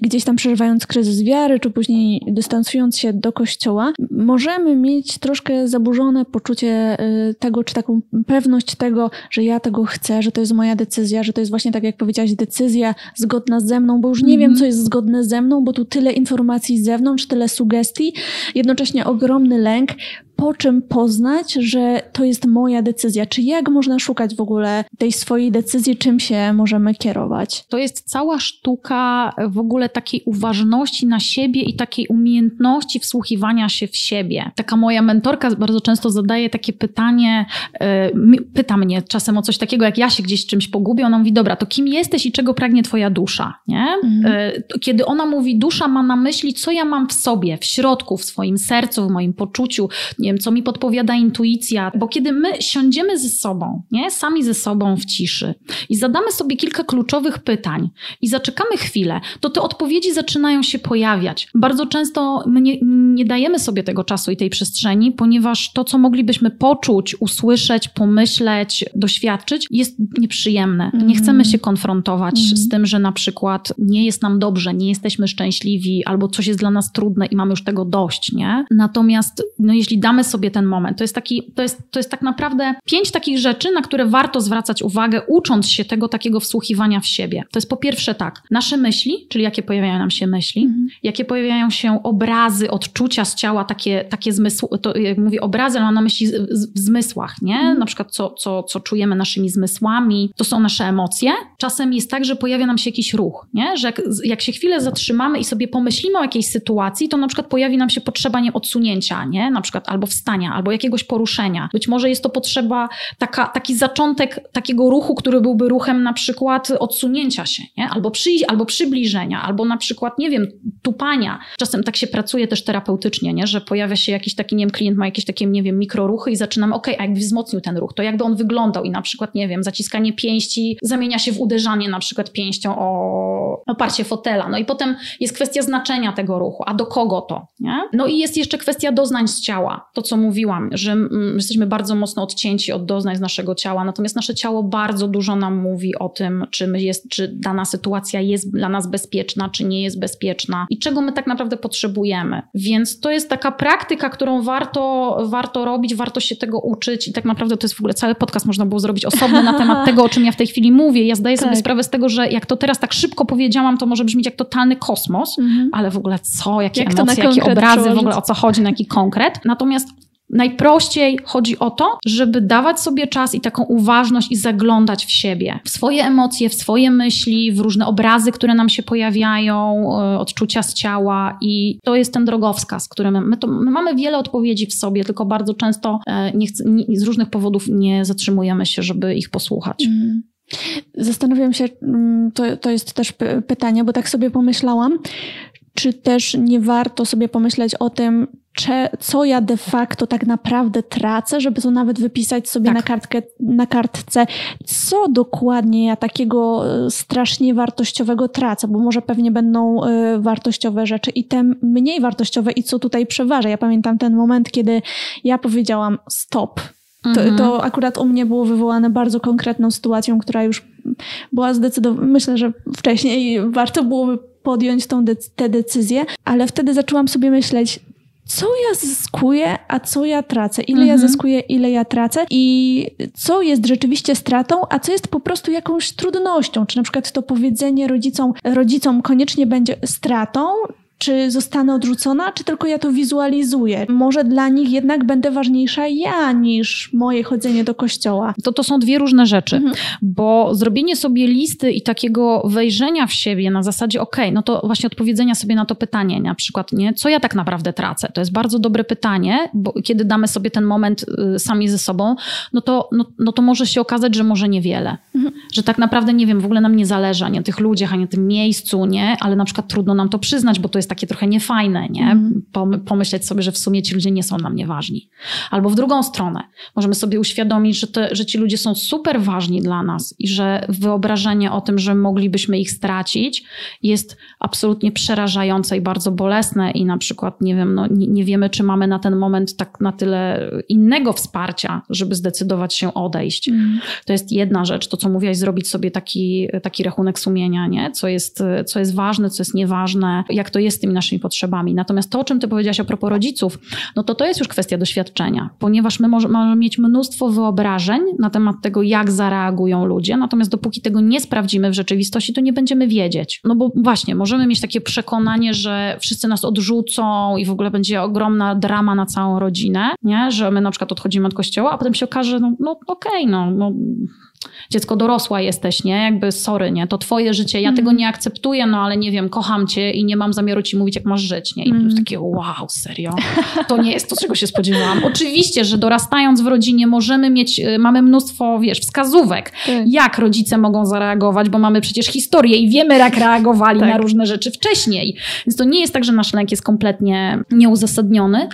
Speaker 1: gdzieś tam przeżywając kryzys wiary, czy później dystansując się do kościoła, możemy mieć troszkę zaburzone poczucie y, tego, czy taką pewność tego, że ja tego chcę, że to jest moja decyzja, że to jest właśnie tak, jak powiedziałaś, decyzja zgodna ze mną, bo już nie mm -hmm. wiem, mhm. co jest zgodne ze mną, bo tu tyle informacji z zewnątrz, tyle sugestii. Jednocześnie jednocześnie ogromny lęk, po czym poznać, że to jest moja decyzja? Czy jak można szukać w ogóle tej swojej decyzji, czym się możemy kierować?
Speaker 2: To jest cała sztuka w ogóle takiej uważności na siebie i takiej umiejętności wsłuchiwania się w siebie. Taka moja mentorka bardzo często zadaje takie pytanie, e, pyta mnie czasem o coś takiego, jak ja się gdzieś czymś pogubię, ona mówi, dobra, to kim jesteś i czego pragnie twoja dusza, nie? Mhm. E, kiedy ona mówi, dusza ma na myśli, co ja mam w sobie, w środku, w swoim sercu, w moim poczuciu, nie wiem, co mi podpowiada intuicja, bo kiedy my siądziemy ze sobą, nie, sami ze sobą w ciszy i zadamy sobie kilka kluczowych pytań i zaczekamy chwilę, to te odpowiedzi zaczynają się pojawiać. Bardzo często my nie, nie dajemy sobie tego czasu i tej przestrzeni, ponieważ to, co moglibyśmy poczuć, usłyszeć, pomyśleć, doświadczyć, jest nieprzyjemne. Nie mhm. chcemy się konfrontować mm. z tym, że na przykład nie jest nam dobrze, nie jesteśmy szczęśliwi, albo coś jest dla nas trudne i mamy już tego dość, nie? Natomiast, no, jeśli damy sobie ten moment. To jest, taki, to, jest, to jest tak naprawdę pięć takich rzeczy, na które warto zwracać uwagę, ucząc się tego takiego wsłuchiwania w siebie. To jest po pierwsze tak, nasze myśli, czyli jakie pojawiają nam się myśli, mhm. jakie pojawiają się obrazy, odczucia z ciała, takie, takie zmysły, to jak mówię obrazy, ale mam na myśli w zmysłach, nie? Mhm. Na przykład co, co, co czujemy naszymi zmysłami, to są nasze emocje. Czasem jest tak, że pojawia nam się jakiś ruch, nie? Że jak, jak się chwilę zatrzymamy i sobie pomyślimy o jakiejś sytuacji, to na przykład pojawi nam się potrzeba nie odsunięcia, nie? Na przykład albo wstania, albo jakiegoś poruszenia. Być może jest to potrzeba, taka, taki zaczątek takiego ruchu, który byłby ruchem na przykład odsunięcia się, nie? Albo, przy, albo przybliżenia, albo na przykład, nie wiem, tupania. Czasem tak się pracuje też terapeutycznie, nie? że pojawia się jakiś taki, nie wiem, klient ma jakieś takie, nie wiem, mikroruchy i zaczynamy, ok, a jakby wzmocnił ten ruch, to jakby on wyglądał i na przykład, nie wiem, zaciskanie pięści zamienia się w uderzanie na przykład pięścią o oparcie fotela. No i potem jest kwestia znaczenia tego ruchu, a do kogo to, nie? No i jest jeszcze kwestia doznań z ciała. To, co mówiłam, że jesteśmy bardzo mocno odcięci od doznań z naszego ciała, natomiast nasze ciało bardzo dużo nam mówi o tym, czy, jest, czy dana sytuacja jest dla nas bezpieczna, czy nie jest bezpieczna i czego my tak naprawdę potrzebujemy. Więc to jest taka praktyka, którą warto, warto robić, warto się tego uczyć i tak naprawdę to jest w ogóle cały podcast można było zrobić osobny na temat tego, o czym ja w tej chwili mówię. Ja zdaję sobie tak. sprawę z tego, że jak to teraz tak szybko powiedziałam, to może brzmieć jak totalny kosmos, mhm. ale w ogóle co, jakie jak emocje, jakie obrazy, w ogóle o co chodzi, na jaki konkret. Natomiast Najprościej chodzi o to, żeby dawać sobie czas i taką uważność i zaglądać w siebie, w swoje emocje, w swoje myśli, w różne obrazy, które nam się pojawiają, e, odczucia z ciała i to jest ten drogowskaz, który my, my, to, my mamy wiele odpowiedzi w sobie, tylko bardzo często e, nie chce, nie, z różnych powodów nie zatrzymujemy się, żeby ich posłuchać. Mm.
Speaker 1: Zastanawiam się, mm, to, to jest też pytanie, bo tak sobie pomyślałam, czy też nie warto sobie pomyśleć o tym, co ja de facto tak naprawdę tracę, żeby to nawet wypisać sobie tak. na, kartkę, na kartce, co dokładnie ja takiego e, strasznie wartościowego tracę, bo może pewnie będą e, wartościowe rzeczy i te mniej wartościowe i co tutaj przeważa. Ja pamiętam ten moment, kiedy ja powiedziałam stop. To, mhm. to akurat u mnie było wywołane bardzo konkretną sytuacją, która już była zdecydowana. Myślę, że wcześniej warto byłoby podjąć tą de tę decyzję, ale wtedy zaczęłam sobie myśleć, co ja zyskuję, a co ja tracę, ile mhm. ja zyskuję, ile ja tracę i co jest rzeczywiście stratą, a co jest po prostu jakąś trudnością. Czy na przykład to powiedzenie rodzicom, rodzicom koniecznie będzie stratą, czy zostanę odrzucona, czy tylko ja to wizualizuję. Może dla nich jednak będę ważniejsza ja niż moje chodzenie do kościoła.
Speaker 2: To, to są dwie różne rzeczy, mhm. bo zrobienie sobie listy i takiego wejrzenia w siebie na zasadzie, ok, no to właśnie odpowiedzenia sobie na to pytanie, na przykład, nie, co ja tak naprawdę tracę? To jest bardzo dobre pytanie, bo kiedy damy sobie ten moment y, sami ze sobą, no to, no, no to może się okazać, że może niewiele. Mhm. Że tak naprawdę, nie wiem, w ogóle nam nie zależy ani o tych ludziach, ani o tym miejscu, nie? Ale na przykład trudno nam to przyznać, bo to jest jest takie trochę niefajne, nie? Mm. Pomyśleć sobie, że w sumie ci ludzie nie są nam nieważni. Albo w drugą stronę, możemy sobie uświadomić, że, te, że ci ludzie są super ważni dla nas i że wyobrażenie o tym, że moglibyśmy ich stracić, jest absolutnie przerażające i bardzo bolesne i na przykład, nie wiem, no, nie, nie wiemy, czy mamy na ten moment tak na tyle innego wsparcia, żeby zdecydować się odejść. Mm. To jest jedna rzecz, to co mówiłaś, zrobić sobie taki, taki rachunek sumienia, nie? Co jest, co jest ważne, co jest nieważne, jak to jest z tymi naszymi potrzebami. Natomiast to, o czym ty powiedziałaś a propos rodziców, no to to jest już kwestia doświadczenia, ponieważ my możemy mieć mnóstwo wyobrażeń na temat tego, jak zareagują ludzie, natomiast dopóki tego nie sprawdzimy w rzeczywistości, to nie będziemy wiedzieć. No bo właśnie, możemy mieć takie przekonanie, że wszyscy nas odrzucą i w ogóle będzie ogromna drama na całą rodzinę, nie? że my na przykład odchodzimy od kościoła, a potem się okaże, no, no okej, okay, no, no dziecko dorosła jesteś, nie? Jakby sorry, nie? To twoje życie, ja mm. tego nie akceptuję, no ale nie wiem, kocham cię i nie mam zamiaru ci mówić, jak masz żyć, nie? I mm. takie wow, serio? To nie jest to, czego się spodziewałam. Oczywiście, że dorastając w rodzinie możemy mieć, y, mamy mnóstwo, wiesz, wskazówek, tak. jak rodzice mogą zareagować, bo mamy przecież historię i wiemy, jak reagowali tak. na różne rzeczy wcześniej. Więc to nie jest tak, że nasz lęk jest kompletnie nieuzasadniony.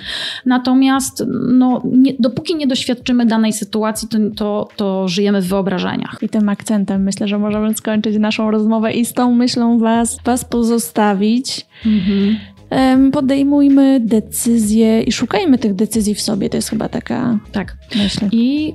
Speaker 2: Natomiast, no, nie, dopóki nie doświadczymy danej sytuacji, to, to, to żyjemy w wyobrażeniu wrażeniach.
Speaker 1: I tym akcentem myślę, że możemy skończyć naszą rozmowę i z tą myślą Was, was pozostawić. Mhm podejmujmy decyzje i szukajmy tych decyzji w sobie. To jest chyba taka
Speaker 2: tak. myśl. I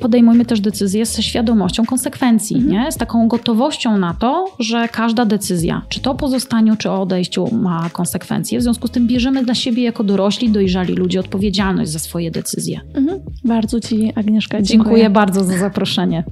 Speaker 2: podejmujmy też decyzje ze świadomością konsekwencji, mhm. nie? z taką gotowością na to, że każda decyzja, czy to o pozostaniu, czy o odejściu, ma konsekwencje. W związku z tym bierzemy dla siebie jako dorośli, dojrzali ludzie odpowiedzialność za swoje decyzje.
Speaker 1: Mhm. Bardzo Ci, Agnieszka,
Speaker 2: dziękuję. Dziękuję bardzo za zaproszenie.